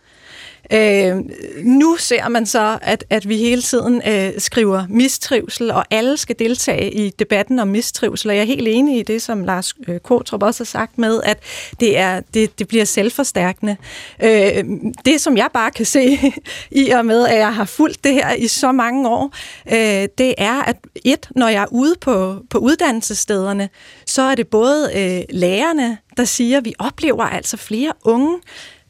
Øh, nu ser man så, at, at vi hele tiden øh, skriver mistrivsel, og alle skal deltage i debatten om mistrivsel, og jeg er helt enig i det, som Lars øh, Kotrup også har sagt med, at det, er, det, det bliver selvforstærkende. Øh, det, som jeg bare kan se *laughs* i og med, at jeg har fulgt det her i så mange år, øh, det er, at et, når jeg er ude på, på uddannelsesstederne, så er det både øh, lærerne, der siger, at vi oplever altså flere unge,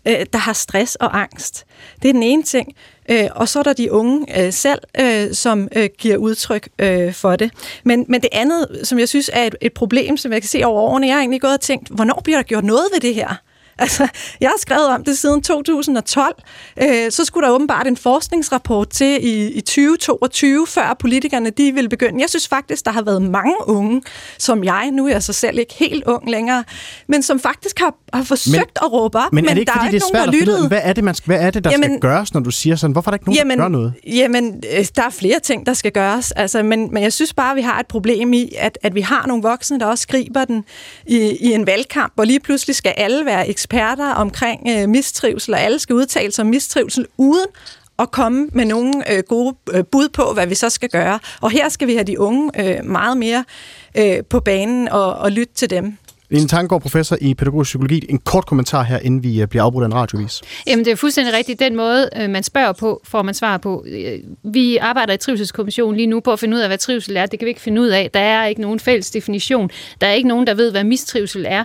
øh, der har stress og angst. Det er den ene ting. Øh, og så er der de unge øh, selv, øh, som øh, giver udtryk øh, for det. Men, men det andet, som jeg synes er et, et problem, som jeg kan se over årene, jeg har egentlig gået og tænkt, hvornår bliver der gjort noget ved det her? *laughs* Altså, jeg har skrevet om det siden 2012. Øh, så skulle der åbenbart en forskningsrapport til i, i 2022, før politikerne de ville begynde. Jeg synes faktisk, der har været mange unge, som jeg, nu er jeg så selv ikke helt ung længere, men som faktisk har, har forsøgt men, at råbe op, men, er det ikke, der fordi, er det ikke er nogen, der lyttede. hvad er det, man skal, hvad er det der Jamen- skal gøres, når du siger sådan? Hvorfor er der ikke nogen, Jamen, der gør noget? Jamen, øh, der er flere ting, der skal gøres. Altså, men, men jeg synes bare, at vi har et problem i, at, at vi har nogle voksne, der også griber den i, i en valgkamp, hvor lige pludselig skal alle være eksperter omkring øh, mistrivsel, og alle skal udtale sig om mistrivsel, uden at komme med nogle øh, gode øh, bud på, hvad vi så skal gøre. Og her skal vi have de unge øh, meget mere øh, på banen og, og lytte til dem. Line Tanggaard, professor i pædagogisk psykologi. En kort kommentar her, inden vi øh, bliver afbrudt af en radiovis. Jamen, det er fuldstændig rigtigt. Den måde, øh, man spørger på, får man svar på. Øh, vi arbejder i Trivselskommissionen lige nu på at finde ud af, hvad trivsel er. Det kan vi ikke finde ud af. Der er ikke nogen fælles definition. Der er ikke nogen, der ved, hvad mistrivsel er.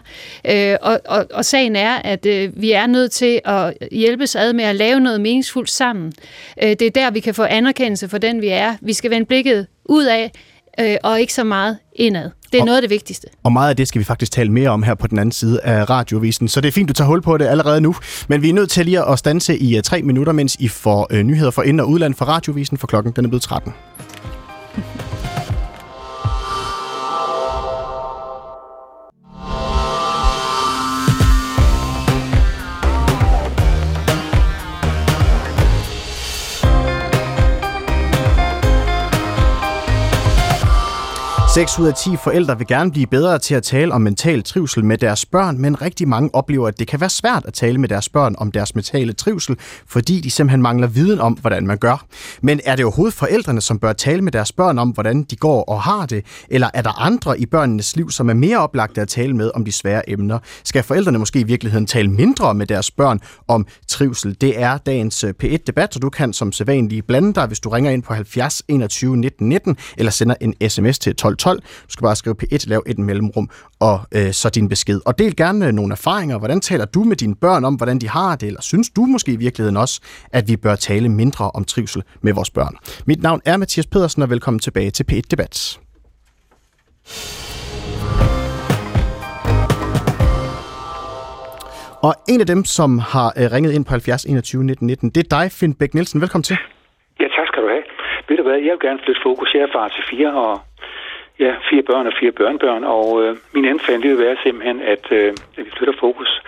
Og, og, og sagen er, at vi er nødt til at hjælpes ad med at lave noget meningsfuldt sammen. Det er der, vi kan få anerkendelse for den, vi er. Vi skal vende blikket ud af, øh, og ikke så meget indad. Det er Og- noget af det vigtigste. Og meget af det skal vi faktisk tale mere om her på den anden side af radiovisen. Så det er fint, du tager hul på det allerede nu. Men vi er nødt til lige at stanse i uh, tre minutter, mens I får uh, nyheder for ind- og udland fra radiovisen, for klokken den er blevet 13. 6 ud af 10 forældre vil gerne blive bedre til at tale om mental trivsel med deres børn, men rigtig mange oplever, at det kan være svært at tale med deres børn om deres mentale trivsel, fordi de simpelthen mangler viden om, hvordan man gør. Men er det overhovedet forældrene, som bør tale med deres børn om, hvordan de går og har det? Eller er der andre i børnenes liv, som er mere oplagte at tale med om de svære emner? Skal forældrene måske i virkeligheden tale mindre med deres børn om trivsel? Det er dagens øh, P1-debat, og du kan som sædvanlig blande dig, hvis du ringer ind på 70 21 19 19, eller sender en sms til 12 12. Du skal bare skrive P1, lav et mellemrum, og øh, så din besked. Og del gerne øh, nogle erfaringer. Hvordan taler du med dine børn om, hvordan de har det? Eller synes du måske i virkeligheden også, at vi bør tale mindre om trivsel med vores børn? Mit navn er Mathias Pedersen, og velkommen tilbage til P1 Debat. Og en af dem, som har øh, ringet ind på 70 21 19 19, det er dig, Finn Bæk Nielsen. Velkommen til. Ja, tak skal du have. Ved du hvad, jeg vil gerne flytte fokus. Jeg er far til fire, og ja, fire børn og fire børnebørn, og øh, min anbefaling vil være simpelthen, at, øh, at vi flytter fokus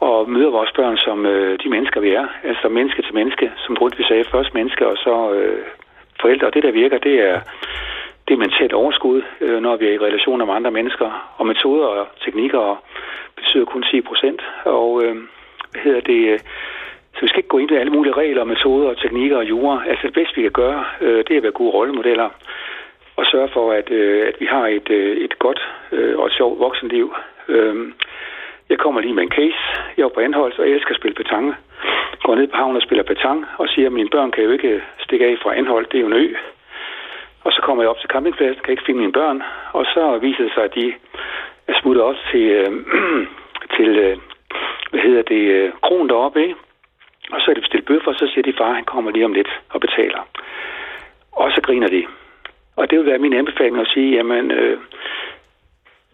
og møder vores børn som øh, de mennesker, vi er. Altså menneske til menneske, som Grundtvig sagde, først menneske og så øh, forældre. Og det, der virker, det er, det er mentalt overskud, øh, når vi er i relationer med andre mennesker. Og metoder og teknikker betyder kun 10 procent. Og øh, hvad hedder det... Øh, så vi skal ikke gå ind i alle mulige regler, metoder, teknikker og jura. Altså det bedste, vi kan gøre, øh, det er at være gode rollemodeller og sørge for, at, øh, at vi har et, øh, et godt øh, og et sjovt voksenliv. Øh, jeg kommer lige med en case. Jeg er på Anholdt, og jeg elsker at spille petanque. Går ned på havnen og spiller petanque, og siger, at mine børn kan jo ikke øh, stikke af fra Anholdt. Det er jo en ø. Og så kommer jeg op til campingpladsen, kan ikke finde mine børn. Og så viser det sig, at de er smuttet også til, øh, *clears throat* til øh, hvad hedder det, øh, kronen deroppe, ikke? Og så er det bestilt bøffer, og så siger de, far, han kommer lige om lidt og betaler. Og så griner de. Og det vil være min anbefaling at sige, jamen, øh,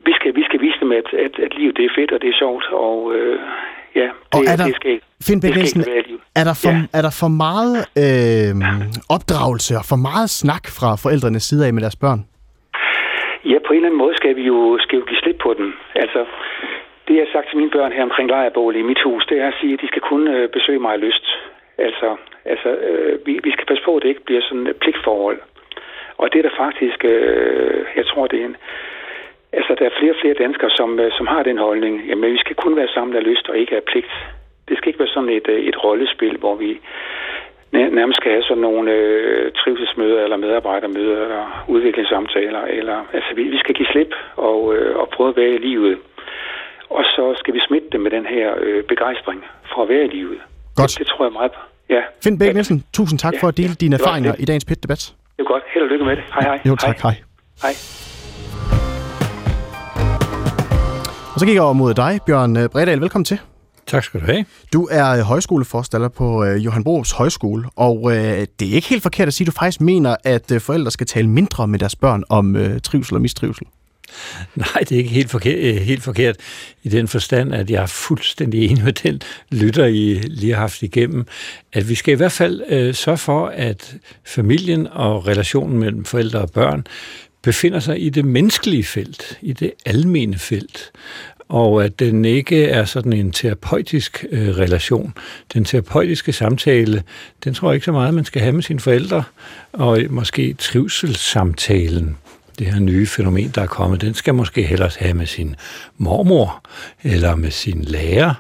vi, skal, vi skal vise dem, at, at, at livet det er fedt, og det er sjovt, og øh, ja, det, Og er der- det skal, Finn det skal ikke er der for, Ja. er der for meget øh, opdragelse og for meget snak fra forældrenes side af med deres børn? Ja, på en eller anden måde skal vi jo, skal vi jo give slip på den. Altså, det jeg har sagt til mine børn her omkring lejrebål i mit hus, det er at sige, at de skal kun øh, besøge mig af lyst. Altså, altså øh, vi, vi skal passe på, at det ikke bliver sådan et pligtforhold. Og det er der faktisk, øh, jeg tror, det er en... Altså, der er flere og flere danskere, som, øh, som har den holdning. Jamen, vi skal kun være sammen af lyst og ikke af pligt. Det skal ikke være sådan et, øh, et rollespil, hvor vi næ- nærmest skal have sådan nogle øh, trivselsmøder eller medarbejdermøder eller udviklingssamtaler. Eller, altså, vi, vi skal give slip og, øh, og prøve at være i livet. Og så skal vi smitte det med den her øh, begejstring for at være i livet. Godt. Det, det tror jeg meget på. Ja, Finn Bæk Nielsen, tusind tak Ja, for at dele ja, dine erfaringer i dagens pit debat. Det er godt. Held og lykke med det. Hej hej. Jo tak, hej. Hej. Og så gik jeg over mod dig, Bjørn øh, Bredal. Velkommen til. Tak skal du have. Du er højskoleforstander på øh, Johan Bros Højskole, og øh, det er ikke helt forkert at sige, at du faktisk mener, at forældre skal tale mindre med deres børn om trivsel og mistrivsel. *laughs* Nej, det er ikke helt forkert, øh, helt forkert i den forstand, at jeg er fuldstændig enig med den lytter, I lige har haft igennem, at vi skal i hvert fald øh, sørge for, at familien og relationen mellem forældre og børn befinder sig i det menneskelige felt, i det almene felt og at den ikke er sådan en terapeutisk øh, relation. Den terapeutiske samtale, den tror jeg ikke så meget, man skal have med sine forældre, og måske trivselssamtalen, det her nye fænomen, der er kommet, den skal måske hellere have med sin mormor, eller med sin lærer,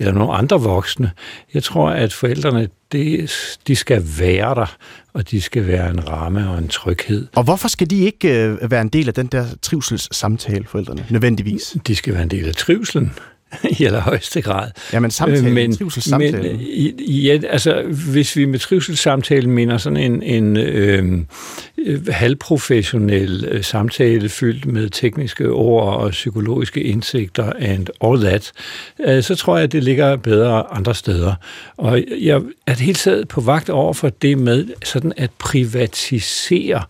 eller nogle andre voksne. Jeg tror, at forældrene, det, de skal være der, og de skal være en ramme og en tryghed. Og hvorfor skal de ikke øh, være en del af den der trivselssamtale, forældrene, nødvendigvis? De skal være en del af trivselen *laughs* i allerhøjeste grad. Jamen samtale, men, trivselssamtale. Men, ja, altså, hvis vi med trivselssamtale mener sådan en, en øh, Øh, halvprofessionel øh, samtale fyldt med tekniske ord og psykologiske indsigter and all that, øh, så tror jeg, at det ligger bedre andre steder. Og jeg er helt taget på vagt over for det med sådan at privatisere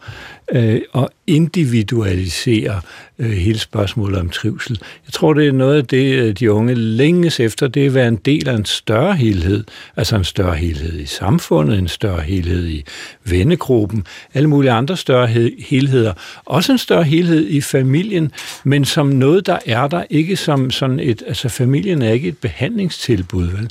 øh, og individualisere øh, hele spørgsmålet om trivsel. Jeg tror, det er noget af det, de unge længes efter, det er at være en del af en større helhed, altså en større helhed i samfundet, en større helhed i vennegruppen, alle mulige andre større helheder. Også en større helhed i familien, men som noget, der er der, ikke som sådan et, altså familien er ikke et behandlingstilbud, vel?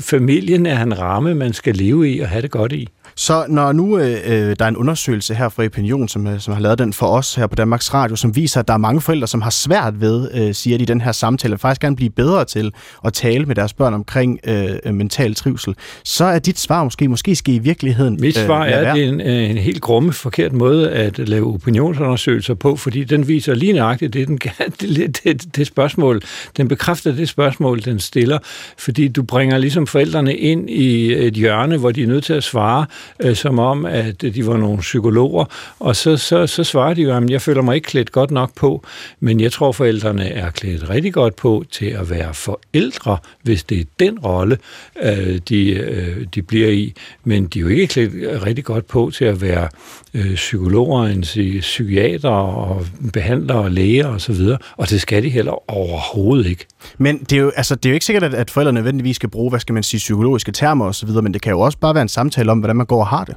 Familien er en ramme, man skal leve i og have det godt i. Så når nu øh, øh, der er en undersøgelse her fra Opinion, som, øh, som har lavet den for os her på Danmarks Radio, som viser, at der er mange forældre, som har svært ved, øh, siger de i den her samtale, faktisk gerne blive bedre til at tale med deres børn omkring øh, mental trivsel, så er dit svar måske, måske skal i virkeligheden Mit svar øh, er, at det er en, øh, en helt grumme forkert måde at lave opinionsundersøgelser på, fordi den viser lige nøjagtigt det, den, *laughs* det, det, det spørgsmål, den bekræfter det spørgsmål, den stiller, fordi du bringer ligesom forældrene ind i et hjørne, hvor de er nødt til at svare, øh, som om, at de var nogle psykologer, og så, så, så svarer de jo, at jeg føler mig ikke klædt godt nok på, men jeg tror, forældrene er klædt rigtig godt på til at være forældre, hvis det er den rolle, øh, de, øh, de bliver i, men de er jo ikke klædt øh, rigtig godt på til at være øh, psykologer, en psykiater og behandlere og læger osv., og, så videre, og det skal de heller overhovedet ikke. Men det er jo, altså, det er jo ikke sikkert, at, at forældrene nødvendigvis skal bruge, hvad skal man sige, psykologiske termer osv., men det kan jo også bare være en samtale om, hvordan man går og har det.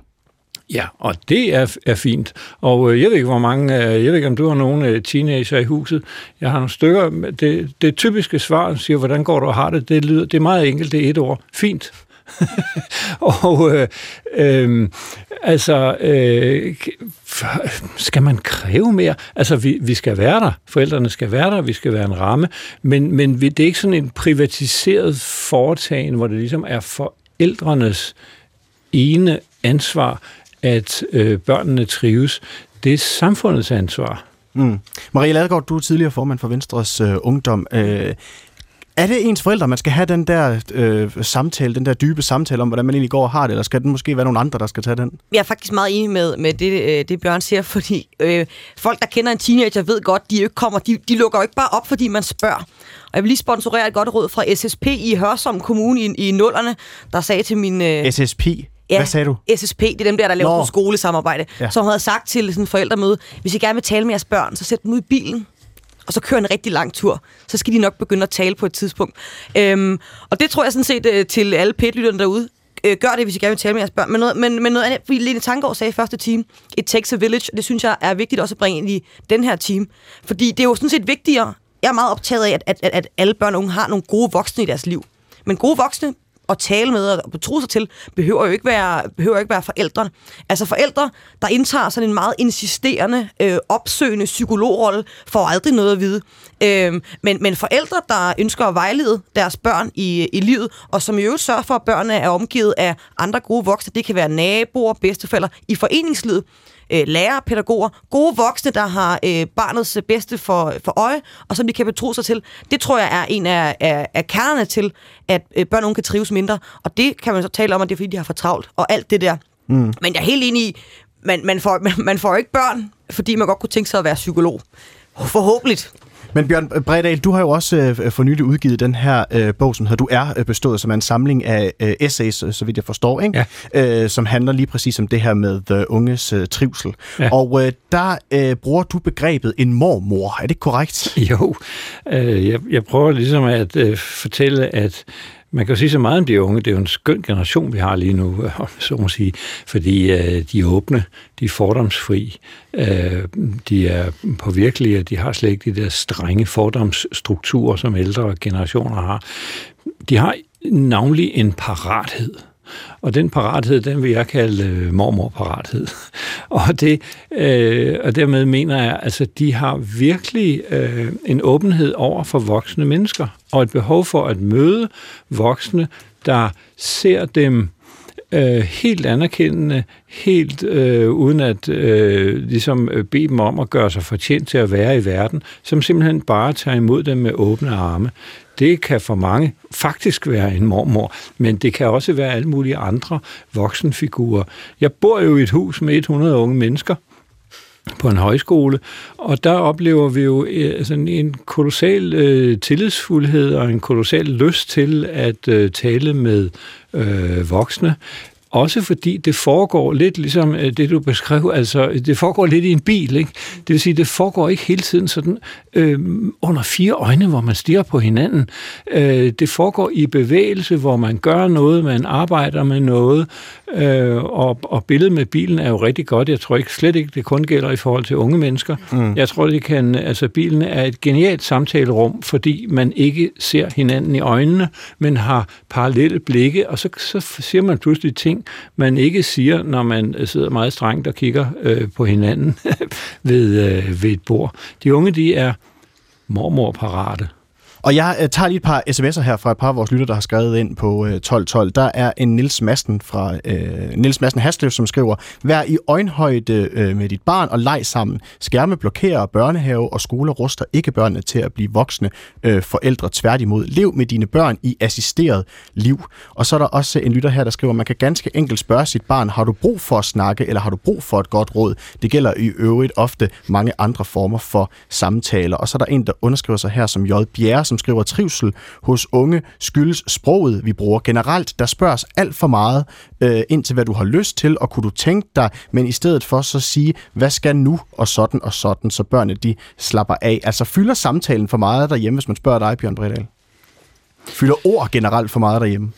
Ja, og det er, er fint. Og øh, jeg ved ikke, hvor mange, øh, jeg ved ikke, om du har nogle øh, teenager i huset. Jeg har nogle stykker. Det, det typiske svar siger, hvordan går du og har det, det, lyder, det er meget enkelt, det er et ord. Fint. *laughs* og øh, øh, altså, øh, skal man kræve mere? Altså, vi, vi skal være der. Forældrene skal være der. Vi skal være en ramme. Men, men det er ikke sådan en privatiseret foretagende, hvor det ligesom er forældrenes ene ansvar, at øh, børnene trives. Det er samfundets ansvar. Mm. Marie Ladegaard, du er tidligere formand for Venstres øh, Ungdom. Øh, er det ens forældre, man skal have den der øh, samtale, den der dybe samtale om, hvordan man egentlig går og har det, eller skal den måske være nogle andre, der skal tage den? Jeg er faktisk meget enig med, med det, øh, det, Bjørn siger, *laughs* fordi øh, folk, der kender en teenager, ved godt, de ikke kommer, de, de lukker jo ikke bare op, fordi man spørger. Og jeg vil lige sponsorere et godt råd fra SSP i Hørsom Kommune i, i nullerne, der sagde til min... Øh, SSP? Ja, Hvad sagde du? SSP, det er dem der, der laver skolesamarbejde, ja. som havde sagt til sådan en forældremøde, hvis I gerne vil tale med jeres børn, så sæt dem ud i bilen, og så kører en rigtig lang tur. Så skal de nok begynde at tale på et tidspunkt. Øhm, og det tror jeg sådan set øh, til alle pætlytterne derude. Øh, gør det, hvis I gerne vil tale med jeres børn. Men noget, men, men noget andet, fordi Lene Tanggaard sagde i første time, it takes a village, det synes jeg er vigtigt også at bringe ind i den her time. Fordi det er jo sådan set vigtigere, jeg er meget optaget af, at, at, at alle børn og unge har nogle gode voksne i deres liv. Men gode voksne at tale med og betro sig til, behøver jo ikke være, behøver ikke være forældrene. Altså forældre, der indtager sådan en meget insisterende, øh, opsøgende psykologrolle, får aldrig noget at vide. Øh, men, men forældre, der ønsker at vejlede deres børn i, i livet, og som i øvrigt sørger for, at børnene er omgivet af andre gode voksne, det kan være naboer, bedsteforældre, i foreningslivet, øh, lærere, pædagoger, gode voksne, der har øh, barnets bedste for, for øje, og som de kan betro sig til. Det tror jeg er en af, af, af kernerne til, at øh, børn og unge kan trives mindre. Og det kan man så tale om, at det er fordi, de har for travlt, og alt det der. Mm. Men jeg er helt enig i, man, man, får, *laughs* man, man får ikke børn, fordi man godt kunne tænke sig at være psykolog. Forhåbentlig. Men Bjørn Bredal, du har jo også øh, for nylig udgivet den her øh, bog, som hedder Du er øh, bestået, som er en samling af øh, essays, øh, så vidt jeg forstår, ikke? Ja. Øh, som handler lige præcis om det her med øh, unges øh, trivsel. Ja. Og øh, der øh, bruger du begrebet en mormor, er det korrekt? Jo, øh, jeg, jeg prøver ligesom at øh, fortælle, at man kan jo sige så meget om de unge. Det er jo en skøn generation, vi har lige nu, *laughs* så må sige, fordi øh, de er åbne, de er fordomsfri, øh, de er påvirkelige, de har slet ikke de der strenge fordomsstrukturer, som ældre generationer har. De har navnlig en parathed. Og den parathed, den vil jeg kalde øh, mormorparathed. *laughs* og, det, øh, og dermed mener jeg, altså, de har virkelig øh, en åbenhed over for voksne mennesker, og et behov for at møde voksne, der ser dem øh, helt anerkendende, helt øh, uden at øh, ligesom øh, bede dem om at gøre sig fortjent til at være i verden, som simpelthen bare tager imod dem med åbne arme. Det kan for mange faktisk være en mormor, men det kan også være alle mulige andre voksenfigurer. Jeg bor jo i et hus med 100 unge mennesker, på en højskole, og der oplever vi jo altså, en kolossal øh, tillidsfuldhed og en kolossal lyst til at øh, tale med øh, voksne. Også fordi det foregår lidt ligesom øh, det, du beskrev, altså det foregår lidt i en bil, ikke? Det vil sige, det foregår ikke hele tiden sådan øh, under fire øjne, hvor man stiger på hinanden. Øh, det foregår i bevægelse, hvor man gør noget, man arbejder med noget, øh, og, og billedet med bilen er jo rigtig godt. Jeg tror ikke slet ikke, det kun gælder i forhold til unge mennesker. Mm. Jeg tror, det kan, altså bilen er et genialt samtalerum, fordi man ikke ser hinanden i øjnene, men har parallelle blikke, og så, så siger man pludselig ting, man ikke siger, når man sidder meget strengt og kigger øh, på hinanden *laughs* ved, øh, ved et bord. De unge, de er mormorparate. Og jeg øh, tager lige et par sms'er her fra et par af vores lytter, der har skrevet ind på øh, 1212. Der er en Nils Madsen fra øh, Nils Madsen Haslev, som skriver, Vær i øjenhøjde øh, med dit barn og leg sammen. Skærme blokerer børnehave og skole ruster ikke børnene til at blive voksne øh, forældre. Tværtimod, lev med dine børn i assisteret liv. Og så er der også en lytter her, der skriver, man kan ganske enkelt spørge sit barn, har du brug for at snakke, eller har du brug for et godt råd? Det gælder i øvrigt ofte mange andre former for samtaler. Og så er der en, der underskriver sig her som J. Bjerre, som skriver, trivsel hos unge skyldes sproget, vi bruger. Generelt, der spørges alt for meget øh, ind til, hvad du har lyst til, og kunne du tænke dig, men i stedet for så sige, hvad skal nu, og sådan og sådan, så børnene de slapper af. Altså fylder samtalen for meget derhjemme, hvis man spørger dig, Bjørn Bredal? Fylder ord generelt for meget derhjemme?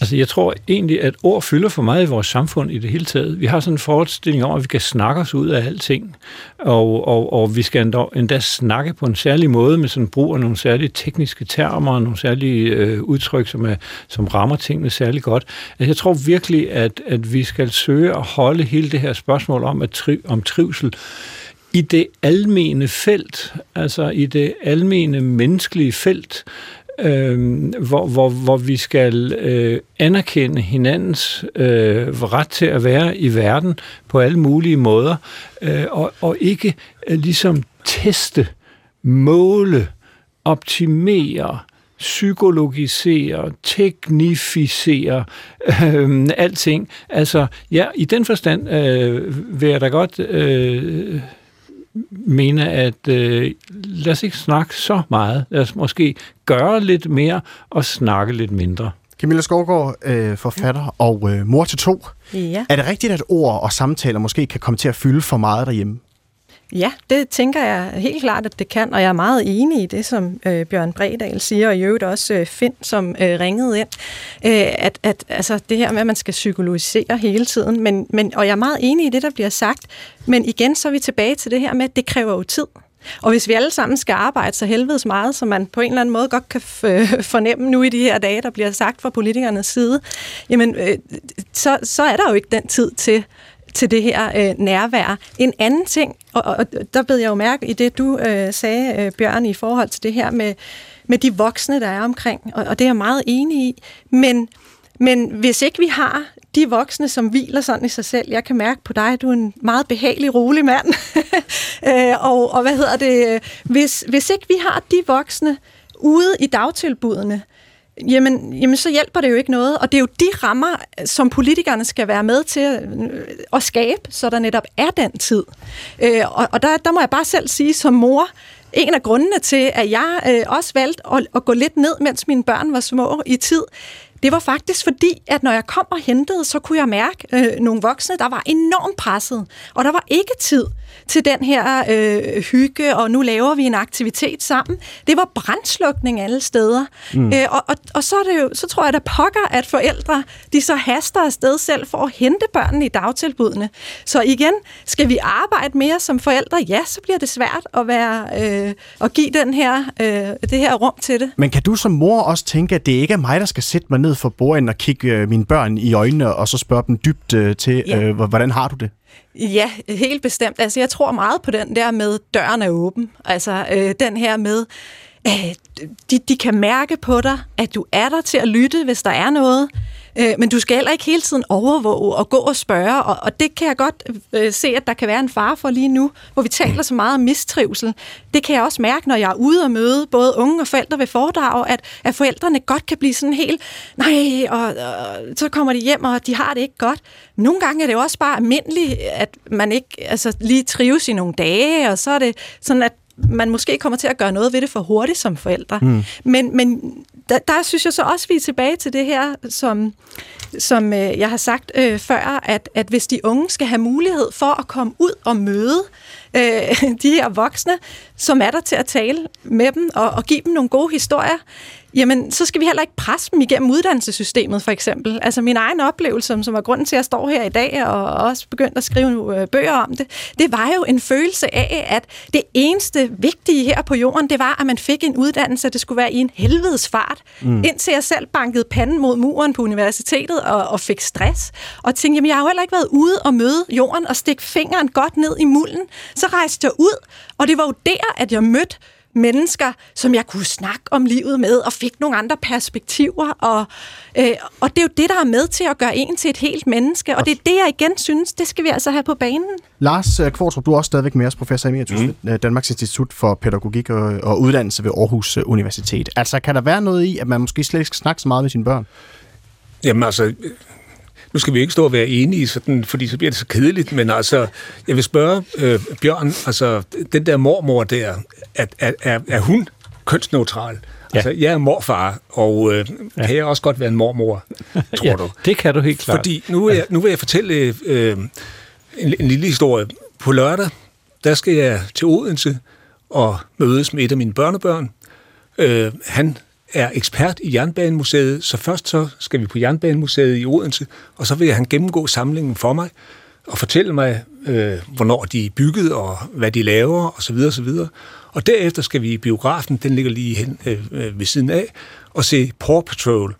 Altså, jeg tror egentlig, at ord fylder for meget i vores samfund i det hele taget. Vi har sådan en forestilling om, at vi kan snakke os ud af alting, og, og, og vi skal endda, endda snakke på en særlig måde med sådan brug af nogle særlige tekniske termer og nogle særlige øh, udtryk, som, er, som rammer tingene særlig godt. Altså, jeg tror virkelig, at, at vi skal søge at holde hele det her spørgsmål om, at tri, om trivsel i det almene felt, altså i det almene menneskelige felt, øh, hvor, hvor, hvor vi skal øh, anerkende hinandens øh, ret til at være i verden på alle mulige måder, øh, og, og ikke øh, ligesom teste, måle, optimere, psykologisere, teknificere øh, alting. Altså, ja, i den forstand øh, vil jeg da godt øh, mene, at øh, lad os ikke snakke så meget. Lad os måske gøre lidt mere og snakke lidt mindre. Camilla Skovgaard, øh, forfatter og øh, mor til to. Ja. Er det rigtigt, at ord og samtaler måske kan komme til at fylde for meget derhjemme? Ja, det tænker jeg helt klart, at det kan, og jeg er meget enig i det, som øh, Bjørn Bredal siger, og i øvrigt også øh, Finn, som øh, ringede ind, øh, at, at altså, det her med, at man skal psykologisere hele tiden, men, men, og jeg er meget enig i det, der bliver sagt, men igen, så er vi tilbage til det her med, at det kræver jo tid. Og hvis vi alle sammen skal arbejde så helvedes meget, som man på en eller anden måde godt kan *laughs* fornemme nu i de her dage, der bliver sagt fra politikernes side, jamen, øh, så, så er der jo ikke den tid til til det her øh, nærvær. En anden ting, og, og der ved jeg jo mærke i det, du øh, sagde, øh, Bjørn, i forhold til det her med, med de voksne, der er omkring, og, og det er jeg meget enig i, men, men hvis ikke vi har de voksne, som hviler sådan i sig selv, jeg kan mærke på dig, du er en meget behagelig, rolig mand, *laughs* øh, og, og hvad hedder det, hvis, hvis ikke vi har de voksne ude i dagtilbudene, jamen, jamen så hjælper det jo ikke noget. Og det er jo de rammer, som politikerne skal være med til at, at skabe, så der netop er den tid. Øh, og og der, der må jeg bare selv sige som mor, en af grundene til, at jeg øh, også valgte at, at gå lidt ned, mens mine børn var små i tid, det var faktisk fordi, at når jeg kom og hentede, så kunne jeg mærke øh, nogle voksne, der var enormt presset, og der var ikke tid til den her øh, hygge, og nu laver vi en aktivitet sammen. Det var brændslukning alle steder. Mm. Øh, og, og, og så, er det jo, så tror jeg, der pokker, at forældre de så haster afsted selv for at hente børnene i dagtilbudene. Så igen, skal vi arbejde mere som forældre? Ja, så bliver det svært at, være, øh, at give den her, øh, det her rum til det. Men kan du som mor også tænke, at det ikke er mig, der skal sætte mig ned for bordenden og kigge øh, mine børn i øjnene, og så spørge dem dybt øh, til, ja. øh, hvordan har du det? Ja, helt bestemt. Altså, jeg tror meget på den der med, døren er åben. Altså, øh, den her med, øh, de, de kan mærke på dig, at du er der til at lytte, hvis der er noget. Øh, men du skal heller ikke hele tiden overvåge og gå og spørge, og, og det kan jeg godt øh, se, at der kan være en fare for lige nu, hvor vi taler så meget om mistrivsel. Det kan jeg også mærke, når jeg er ude og møde både unge og forældre ved foredrag, at, at forældrene godt kan blive sådan helt, nej, og, og så kommer de hjem, og de har det ikke godt. Men nogle gange er det jo også bare almindeligt, at man ikke altså, lige trives i nogle dage, og så er det sådan, at man måske kommer til at gøre noget ved det for hurtigt som forældre. Mm. Men, men der, der synes jeg så også, vi er tilbage til det her, som, som øh, jeg har sagt øh, før, at, at hvis de unge skal have mulighed for at komme ud og møde øh, *laughs* de her voksne, som er der til at tale med dem og, og give dem nogle gode historier, jamen så skal vi heller ikke presse dem igennem uddannelsessystemet for eksempel. Altså min egen oplevelse, som var grunden til, at jeg står her i dag og også begyndt at skrive øh, bøger om det, det var jo en følelse af, at det eneste vigtige her på jorden, det var, at man fik en uddannelse, det skulle være i en helvedes fart, mm. indtil jeg selv bankede panden mod muren på universitetet og, og fik stress, og tænkte, jamen jeg har jo heller ikke været ude og møde jorden og stikke fingeren godt ned i mulden. Så rejste jeg ud, og det var jo der, at jeg mødte mennesker, som jeg kunne snakke om livet med, og fik nogle andre perspektiver. Og, øh, og det er jo det, der er med til at gøre en til et helt menneske. Og det er det, jeg igen synes, det skal vi altså have på banen. Lars øh, Kvartrup, du er også stadigvæk med os, professor emeritus mm. ved Danmarks Institut for Pædagogik og, og Uddannelse ved Aarhus Universitet. Altså, kan der være noget i, at man måske slet ikke skal snakke så meget med sine børn? Jamen altså, nu skal vi ikke stå og være enige, sådan, fordi så bliver det så kedeligt, men altså, jeg vil spørge øh, Bjørn, altså, den der mormor der, er, er, er, er hun kønsneutral? Ja. Altså, jeg er morfar, og øh, ja. kan jeg også godt være en mormor, *laughs* tror ja, du? det kan du helt klart. Fordi nu vil jeg, nu vil jeg fortælle øh, en, en lille historie. På lørdag, der skal jeg til Odense og mødes med et af mine børnebørn. Øh, han er ekspert i Jernbanemuseet, så først så skal vi på Jernbanemuseet i Odense, og så vil han gennemgå samlingen for mig og fortælle mig, øh, hvornår de er bygget og hvad de laver osv. videre Og derefter skal vi i biografen, den ligger lige hen øh, øh, ved siden af, og se Paw Patrol,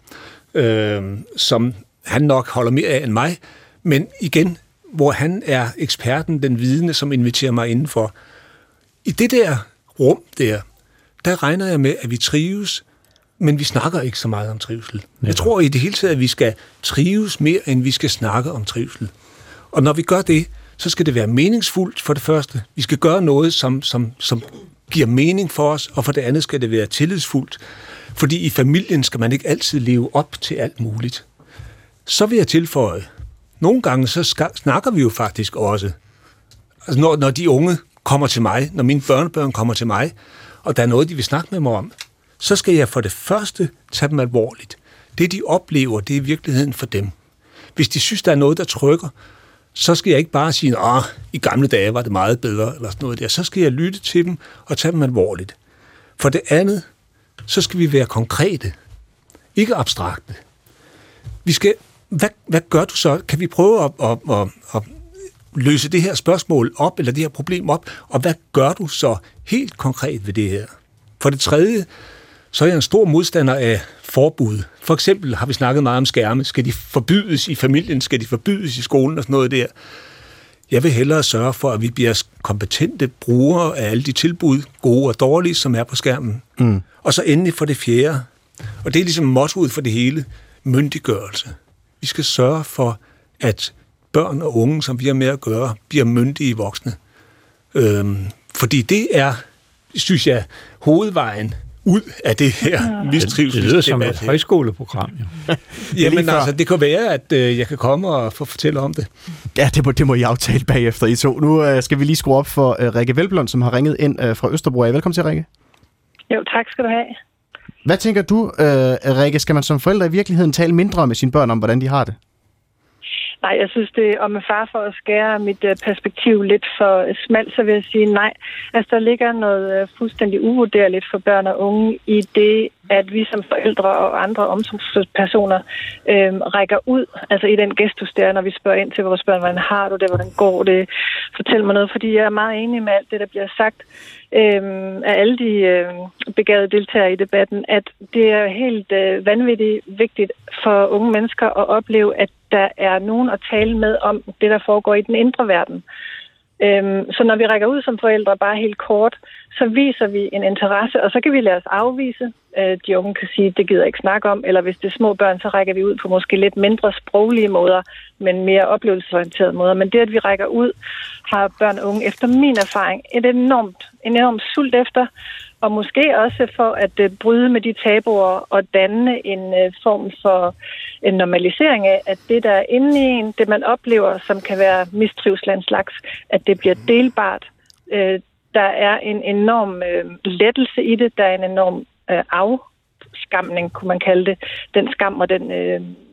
øh, som han nok holder mere af end mig, men igen, hvor han er eksperten, den vidne, som inviterer mig indenfor. I det der rum der, der regner jeg med, at vi trives, men vi snakker ikke så meget om trivsel. Ja. Jeg tror i det hele taget, at vi skal trives mere, end vi skal snakke om trivsel. Og når vi gør det, så skal det være meningsfuldt for det første. Vi skal gøre noget, som, som, som giver mening for os, og for det andet skal det være tillidsfuldt. Fordi i familien skal man ikke altid leve op til alt muligt. Så vil jeg tilføje, nogle gange så skal, snakker vi jo faktisk også. Altså når, når de unge kommer til mig, når mine børnebørn kommer til mig, og der er noget, de vil snakke med mig om, så skal jeg for det første tage dem alvorligt. Det, de oplever, det er virkeligheden for dem. Hvis de synes, der er noget, der trykker, så skal jeg ikke bare sige, at i gamle dage var det meget bedre, eller sådan noget der. Så skal jeg lytte til dem og tage dem alvorligt. For det andet, så skal vi være konkrete, ikke abstrakte. Vi skal, hvad, hvad gør du så? Kan vi prøve at, at, at, at løse det her spørgsmål op, eller det her problem op, og hvad gør du så helt konkret ved det her? For det tredje, så er jeg en stor modstander af forbud. For eksempel har vi snakket meget om skærme. Skal de forbydes i familien? Skal de forbydes i skolen og sådan noget der? Jeg vil hellere sørge for, at vi bliver kompetente brugere af alle de tilbud, gode og dårlige, som er på skærmen. Mm. Og så endelig for det fjerde, og det er ligesom mottoet for det hele, myndiggørelse. Vi skal sørge for, at børn og unge, som vi har med at gøre, bliver myndige voksne. Øhm, fordi det er, synes jeg, hovedvejen ud af det her mistrivsel. Det lyder som et højskoleprogram. Jo. *laughs* Jamen altså, det kan være, at øh, jeg kan komme og få fortælle om det. Ja, det må, det må I aftale bagefter, I to. Nu øh, skal vi lige skrue op for øh, Rikke Velblom, som har ringet ind øh, fra Østerbro. Velkommen til, Rikke. Jo, tak skal du have. Hvad tænker du, øh, Rikke? Skal man som forældre i virkeligheden tale mindre med sine børn om, hvordan de har det? Nej, jeg synes, det og med far for at skære mit øh, perspektiv lidt for smalt, så vil jeg sige nej. Altså, der ligger noget øh, fuldstændig uvurderligt for børn og unge i det, at vi som forældre og andre omsorgspersoner øh, rækker ud, altså i den gestus der, når vi spørger ind til vores børn, hvordan har du det, hvordan går det, fortæl mig noget, fordi jeg er meget enig med alt det, der bliver sagt øh, af alle de øh, begavede deltagere i debatten, at det er helt øh, vanvittigt vigtigt for unge mennesker at opleve, at der er nogen at tale med om det, der foregår i den indre verden. Øhm, så når vi rækker ud som forældre, bare helt kort, så viser vi en interesse, og så kan vi lade os afvise. Øh, de unge kan sige, det gider jeg ikke snakke om, eller hvis det er små børn, så rækker vi ud på måske lidt mindre sproglige måder, men mere oplevelsesorienterede måder. Men det, at vi rækker ud, har børn og unge efter min erfaring et enormt, en enormt sult efter, og måske også for at uh, bryde med de tabuer og danne en uh, form for en normalisering af, at det, der er inde i en, det man oplever, som kan være mistrivsel slags, at det bliver delbart. Uh, der er en enorm lettelse i det, der er en enorm afskamning, kunne man kalde det. Den skam og den,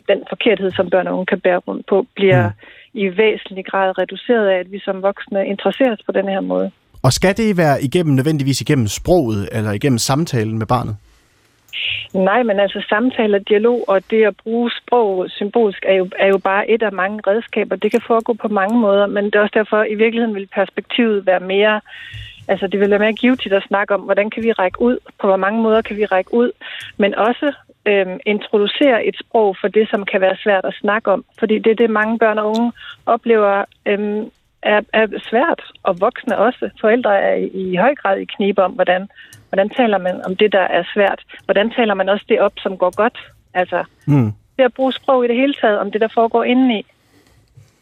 den forkerthed, som børn og unge kan bære rundt på, bliver mm. i væsentlig grad reduceret af, at vi som voksne interesserer os på den her måde. Og skal det være igennem nødvendigvis igennem sproget eller igennem samtalen med barnet? Nej, men altså samtale og dialog og det at bruge sprog symbolisk er jo, er jo bare et af mange redskaber. Det kan foregå på mange måder, men det er også derfor, i virkeligheden vil perspektivet være mere Altså, det vil være mere givetigt at snakke om, hvordan kan vi række ud, på hvor mange måder kan vi række ud, men også øhm, introducere et sprog for det, som kan være svært at snakke om. Fordi det er det, mange børn og unge oplever øhm, er, er svært, og voksne også. Forældre er i, i høj grad i knibe om, hvordan, hvordan taler man om det, der er svært. Hvordan taler man også det op, som går godt. Altså, mm. det at bruge sprog i det hele taget, om det, der foregår indeni.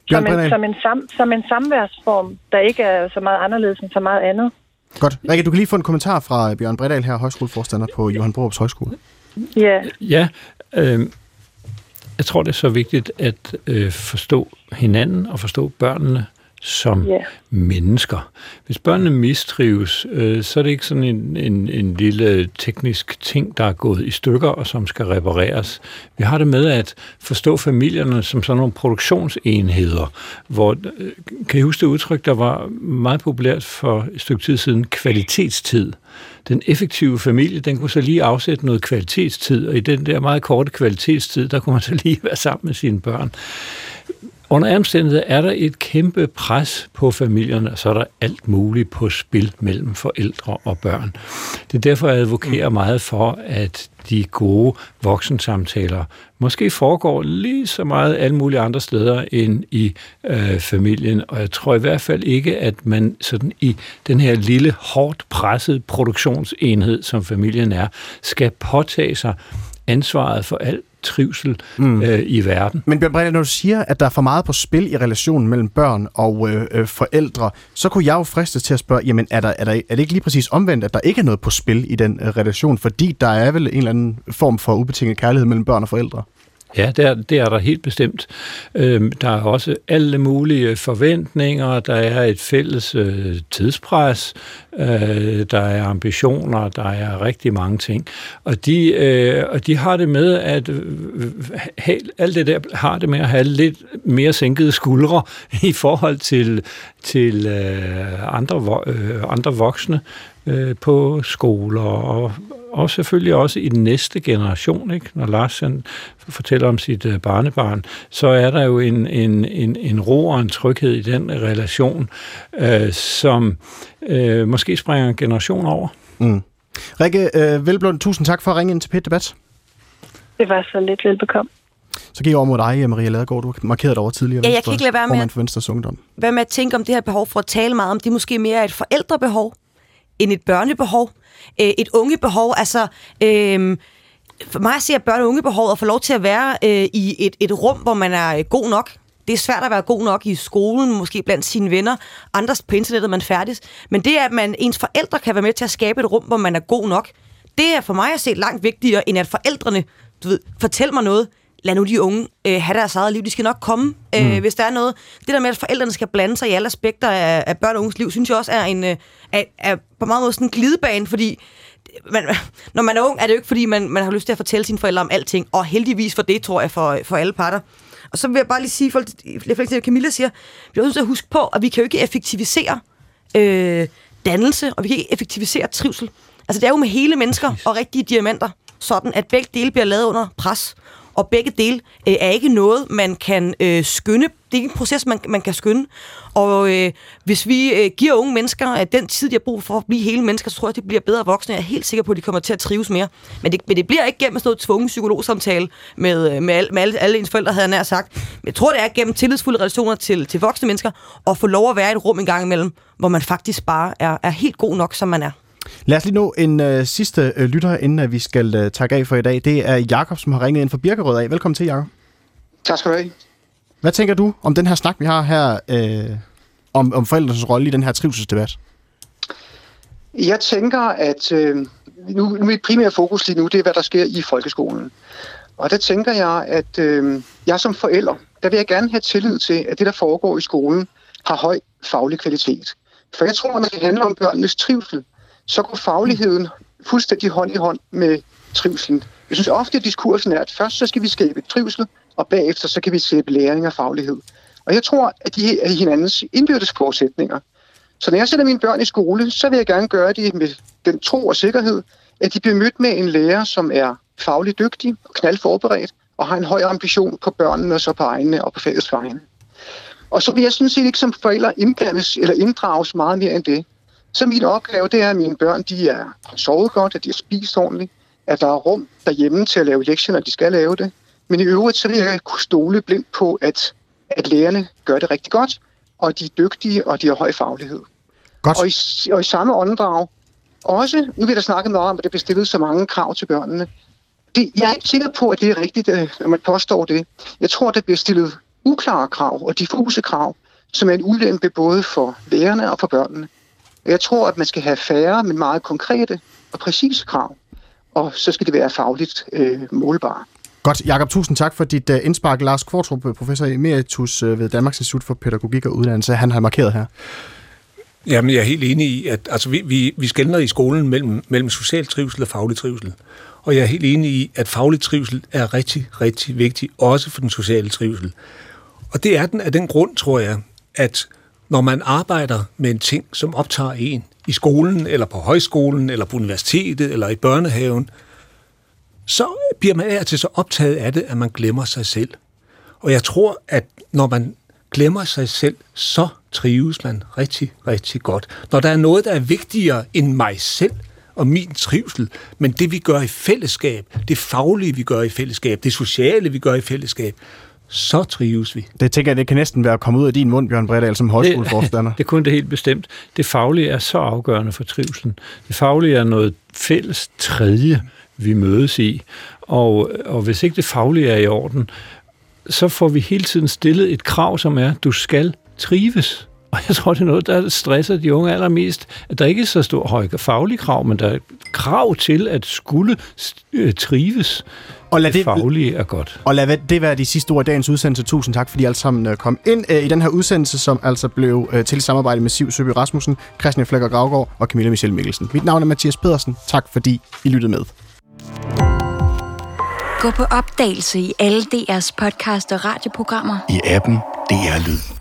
Som en, som, en sam, som en samværsform, der ikke er så meget anderledes end så meget andet. Godt. Rikke, du kan lige få en kommentar fra Bjørn Bredal her, højskoleforstander på Johan Borups Højskole. Ja. Ja, øh, jeg tror, det er så vigtigt at øh, forstå hinanden og forstå børnene som yeah. mennesker. Hvis børnene mistrives, øh, så er det ikke sådan en, en, en lille teknisk ting, der er gået i stykker og som skal repareres. Vi har det med at forstå familierne som sådan nogle produktionsenheder, hvor, øh, kan I huske det udtryk, der var meget populært for et stykke tid siden, kvalitetstid. Den effektive familie, den kunne så lige afsætte noget kvalitetstid, og i den der meget korte kvalitetstid, der kunne man så lige *laughs* være sammen med sine børn. Under omstændigheder er der et kæmpe pres på familierne, og så er der alt muligt på spil mellem forældre og børn. Det er derfor, jeg advokerer mm. meget for, at de gode voksensamtaler måske foregår lige så meget alle mulige andre steder end i øh, familien. Og jeg tror i hvert fald ikke, at man sådan i den her lille, hårdt presset produktionsenhed, som familien er, skal påtage sig ansvaret for alt trivsel mm. øh, i verden. Men Bjørn Bredal, når du siger, at der er for meget på spil i relationen mellem børn og øh, øh, forældre, så kunne jeg jo fristes til at spørge, jamen er, der, er, der, er det ikke lige præcis omvendt, at der ikke er noget på spil i den øh, relation, fordi der er vel en eller anden form for ubetinget kærlighed mellem børn og forældre? Ja, det er, det er der helt bestemt. Øhm, der er også alle mulige forventninger, der er et fælles øh, tidspres, øh, der er ambitioner, der er rigtig mange ting. Og de, øh, og de har det med at øh, øh have, alt det der har det med at have lidt mere sænkede skuldre i forhold til, til øh, andre, øh, andre voksne øh, på skoler og og selvfølgelig også i den næste generation, ikke? når Lars han fortæller om sit uh, barnebarn, så er der jo en, en, en, en ro og en tryghed i den relation, uh, som uh, måske springer en generation over. Mm. Rikke uh, Velblund, tusind tak for at ringe ind til Pet Debat. Det var så lidt velbekomme. Så gik jeg over mod dig, Maria Ladegaard. Du markerede dig over tidligere. Ja, jeg kan ikke lade være med, for Venstres Ungdom. Hvad med at tænke om det her behov for at tale meget om, det måske mere er et forældrebehov, end et børnebehov øh, et ungebehov. Altså, øh, for mig ser børne- og ungebehovet at få lov til at være øh, i et, et rum, hvor man er øh, god nok. Det er svært at være god nok i skolen, måske blandt sine venner, andres på internettet, man færdig. Men det, at man ens forældre kan være med til at skabe et rum, hvor man er god nok, Det er for mig at se langt vigtigere, end at forældrene du ved, fortæl mig noget, lad nu de unge øh, have deres eget liv. De skal nok komme, øh, mm. hvis der er noget. Det der med, at forældrene skal blande sig i alle aspekter af, af børn og unges liv, synes jeg også er, en, øh, er, er på meget måde sådan en glidebane, fordi man, *laughs* når man er ung, er det jo ikke, fordi man, man har lyst til at fortælle sine forældre om alting, og heldigvis for det, tror jeg, for, for alle parter. Og så vil jeg bare lige sige, for det Camilla siger, vi er nødt til at huske på, at vi kan jo ikke effektivisere øh, dannelse, og vi kan ikke effektivisere trivsel. Altså det er jo med hele mennesker og rigtige diamanter, sådan at begge dele bliver lavet under pres og begge dele øh, er ikke noget, man kan øh, skynde. Det er ikke en proces, man, man kan skynde. Og øh, hvis vi øh, giver unge mennesker at den tid, de har brug for at blive hele mennesker, så tror jeg, at de bliver bedre voksne. Jeg er helt sikker på, at de kommer til at trives mere. Men det, men det bliver ikke gennem sådan noget tvungen psykologsamtale med, øh, med, al, med alle, alle ens forældre, havde jeg nær sagt. Men jeg tror, det er gennem tillidsfulde relationer til, til voksne mennesker, og få lov at være i et rum en gang imellem, hvor man faktisk bare er, er helt god nok, som man er. Lad os lige nå en øh, sidste øh, lytter, inden at vi skal øh, takke af for i dag. Det er Jakob, som har ringet ind fra Birkerød af. Velkommen til, Jakob. Tak skal du have. Hvad tænker du om den her snak, vi har her, øh, om, om forældrenes rolle i den her trivselsdebat? Jeg tænker, at øh, nu, mit primære fokus lige nu, det er, hvad der sker i folkeskolen. Og der tænker jeg, at øh, jeg som forælder, der vil jeg gerne have tillid til, at det, der foregår i skolen, har høj faglig kvalitet. For jeg tror, at det handler om børnenes trivsel, så går fagligheden fuldstændig hånd i hånd med trivselen. Jeg synes ofte, at diskursen er, at først så skal vi skabe trivsel, og bagefter så kan vi skabe læring og faglighed. Og jeg tror, at de er hinandens indbyrdes forudsætninger. Så når jeg sender mine børn i skole, så vil jeg gerne gøre det med den tro og sikkerhed, at de bliver mødt med en lærer, som er fagligt dygtig og knaldforberedt, og har en høj ambition på børnene og så på egne og på fagets vegne. Og så vil jeg sådan set ikke som forældre indblandes eller inddrages meget mere end det. Så min opgave, det er, at mine børn de er sovet godt, at de har spist ordentligt, at der er rum derhjemme til at lave lektier, når de skal lave det. Men i øvrigt, så vil jeg kunne stole blindt på, at, at lærerne gør det rigtig godt, og de er dygtige, og de har høj faglighed. Godt. Og, i, og i samme åndedrag, også, nu vil der snakke meget om, at der bliver stillet så mange krav til børnene. Det, jeg er ikke sikker på, at det er rigtigt, øh, når man påstår det. Jeg tror, at der bliver stillet uklare krav og diffuse krav, som er en ulempe både for lærerne og for børnene. Jeg tror, at man skal have færre, men meget konkrete og præcise krav, og så skal det være fagligt øh, målbare. Godt. Jakob, tusind tak for dit uh, indspark. Lars Kvartrup, professor emeritus uh, ved Danmarks Institut for Pædagogik og Uddannelse, han har markeret her. Jamen, jeg er helt enig i, at altså, vi, vi, vi skældner i skolen mellem, mellem social trivsel og faglig trivsel. Og jeg er helt enig i, at faglig trivsel er rigtig, rigtig vigtig, også for den sociale trivsel. Og det er den af den grund, tror jeg, at når man arbejder med en ting, som optager en i skolen, eller på højskolen, eller på universitetet, eller i børnehaven, så bliver man af til så optaget af det, at man glemmer sig selv. Og jeg tror, at når man glemmer sig selv, så trives man rigtig, rigtig godt. Når der er noget, der er vigtigere end mig selv og min trivsel, men det vi gør i fællesskab, det faglige vi gør i fællesskab, det sociale vi gør i fællesskab, så trives vi. Det tænker jeg, det kan næsten være kommet ud af din mund, Bjørn Bredal, som højskoleforstander. Det, *laughs* det kunne det helt bestemt. Det faglige er så afgørende for trivselen. Det faglige er noget fælles tredje, vi mødes i. Og, og hvis ikke det faglige er i orden, så får vi hele tiden stillet et krav, som er, du skal trives. Og jeg tror, det er noget, der stresser de unge allermest. At der ikke er så stor høj faglig krav, men der er krav til at skulle øh, trives. Og lad det, faglige er godt. Og lad det være de sidste ord i dagens udsendelse. Tusind tak, fordi I alle sammen øh, kom ind øh, i den her udsendelse, som altså blev til samarbejde med Siv Søby Rasmussen, Christian Flækker Gravgaard og Camilla Michelle Mikkelsen. Mit navn er Mathias Pedersen. Tak fordi I lyttede med. Gå på opdagelse i alle DR's podcast og radioprogrammer. I appen DR Lyd.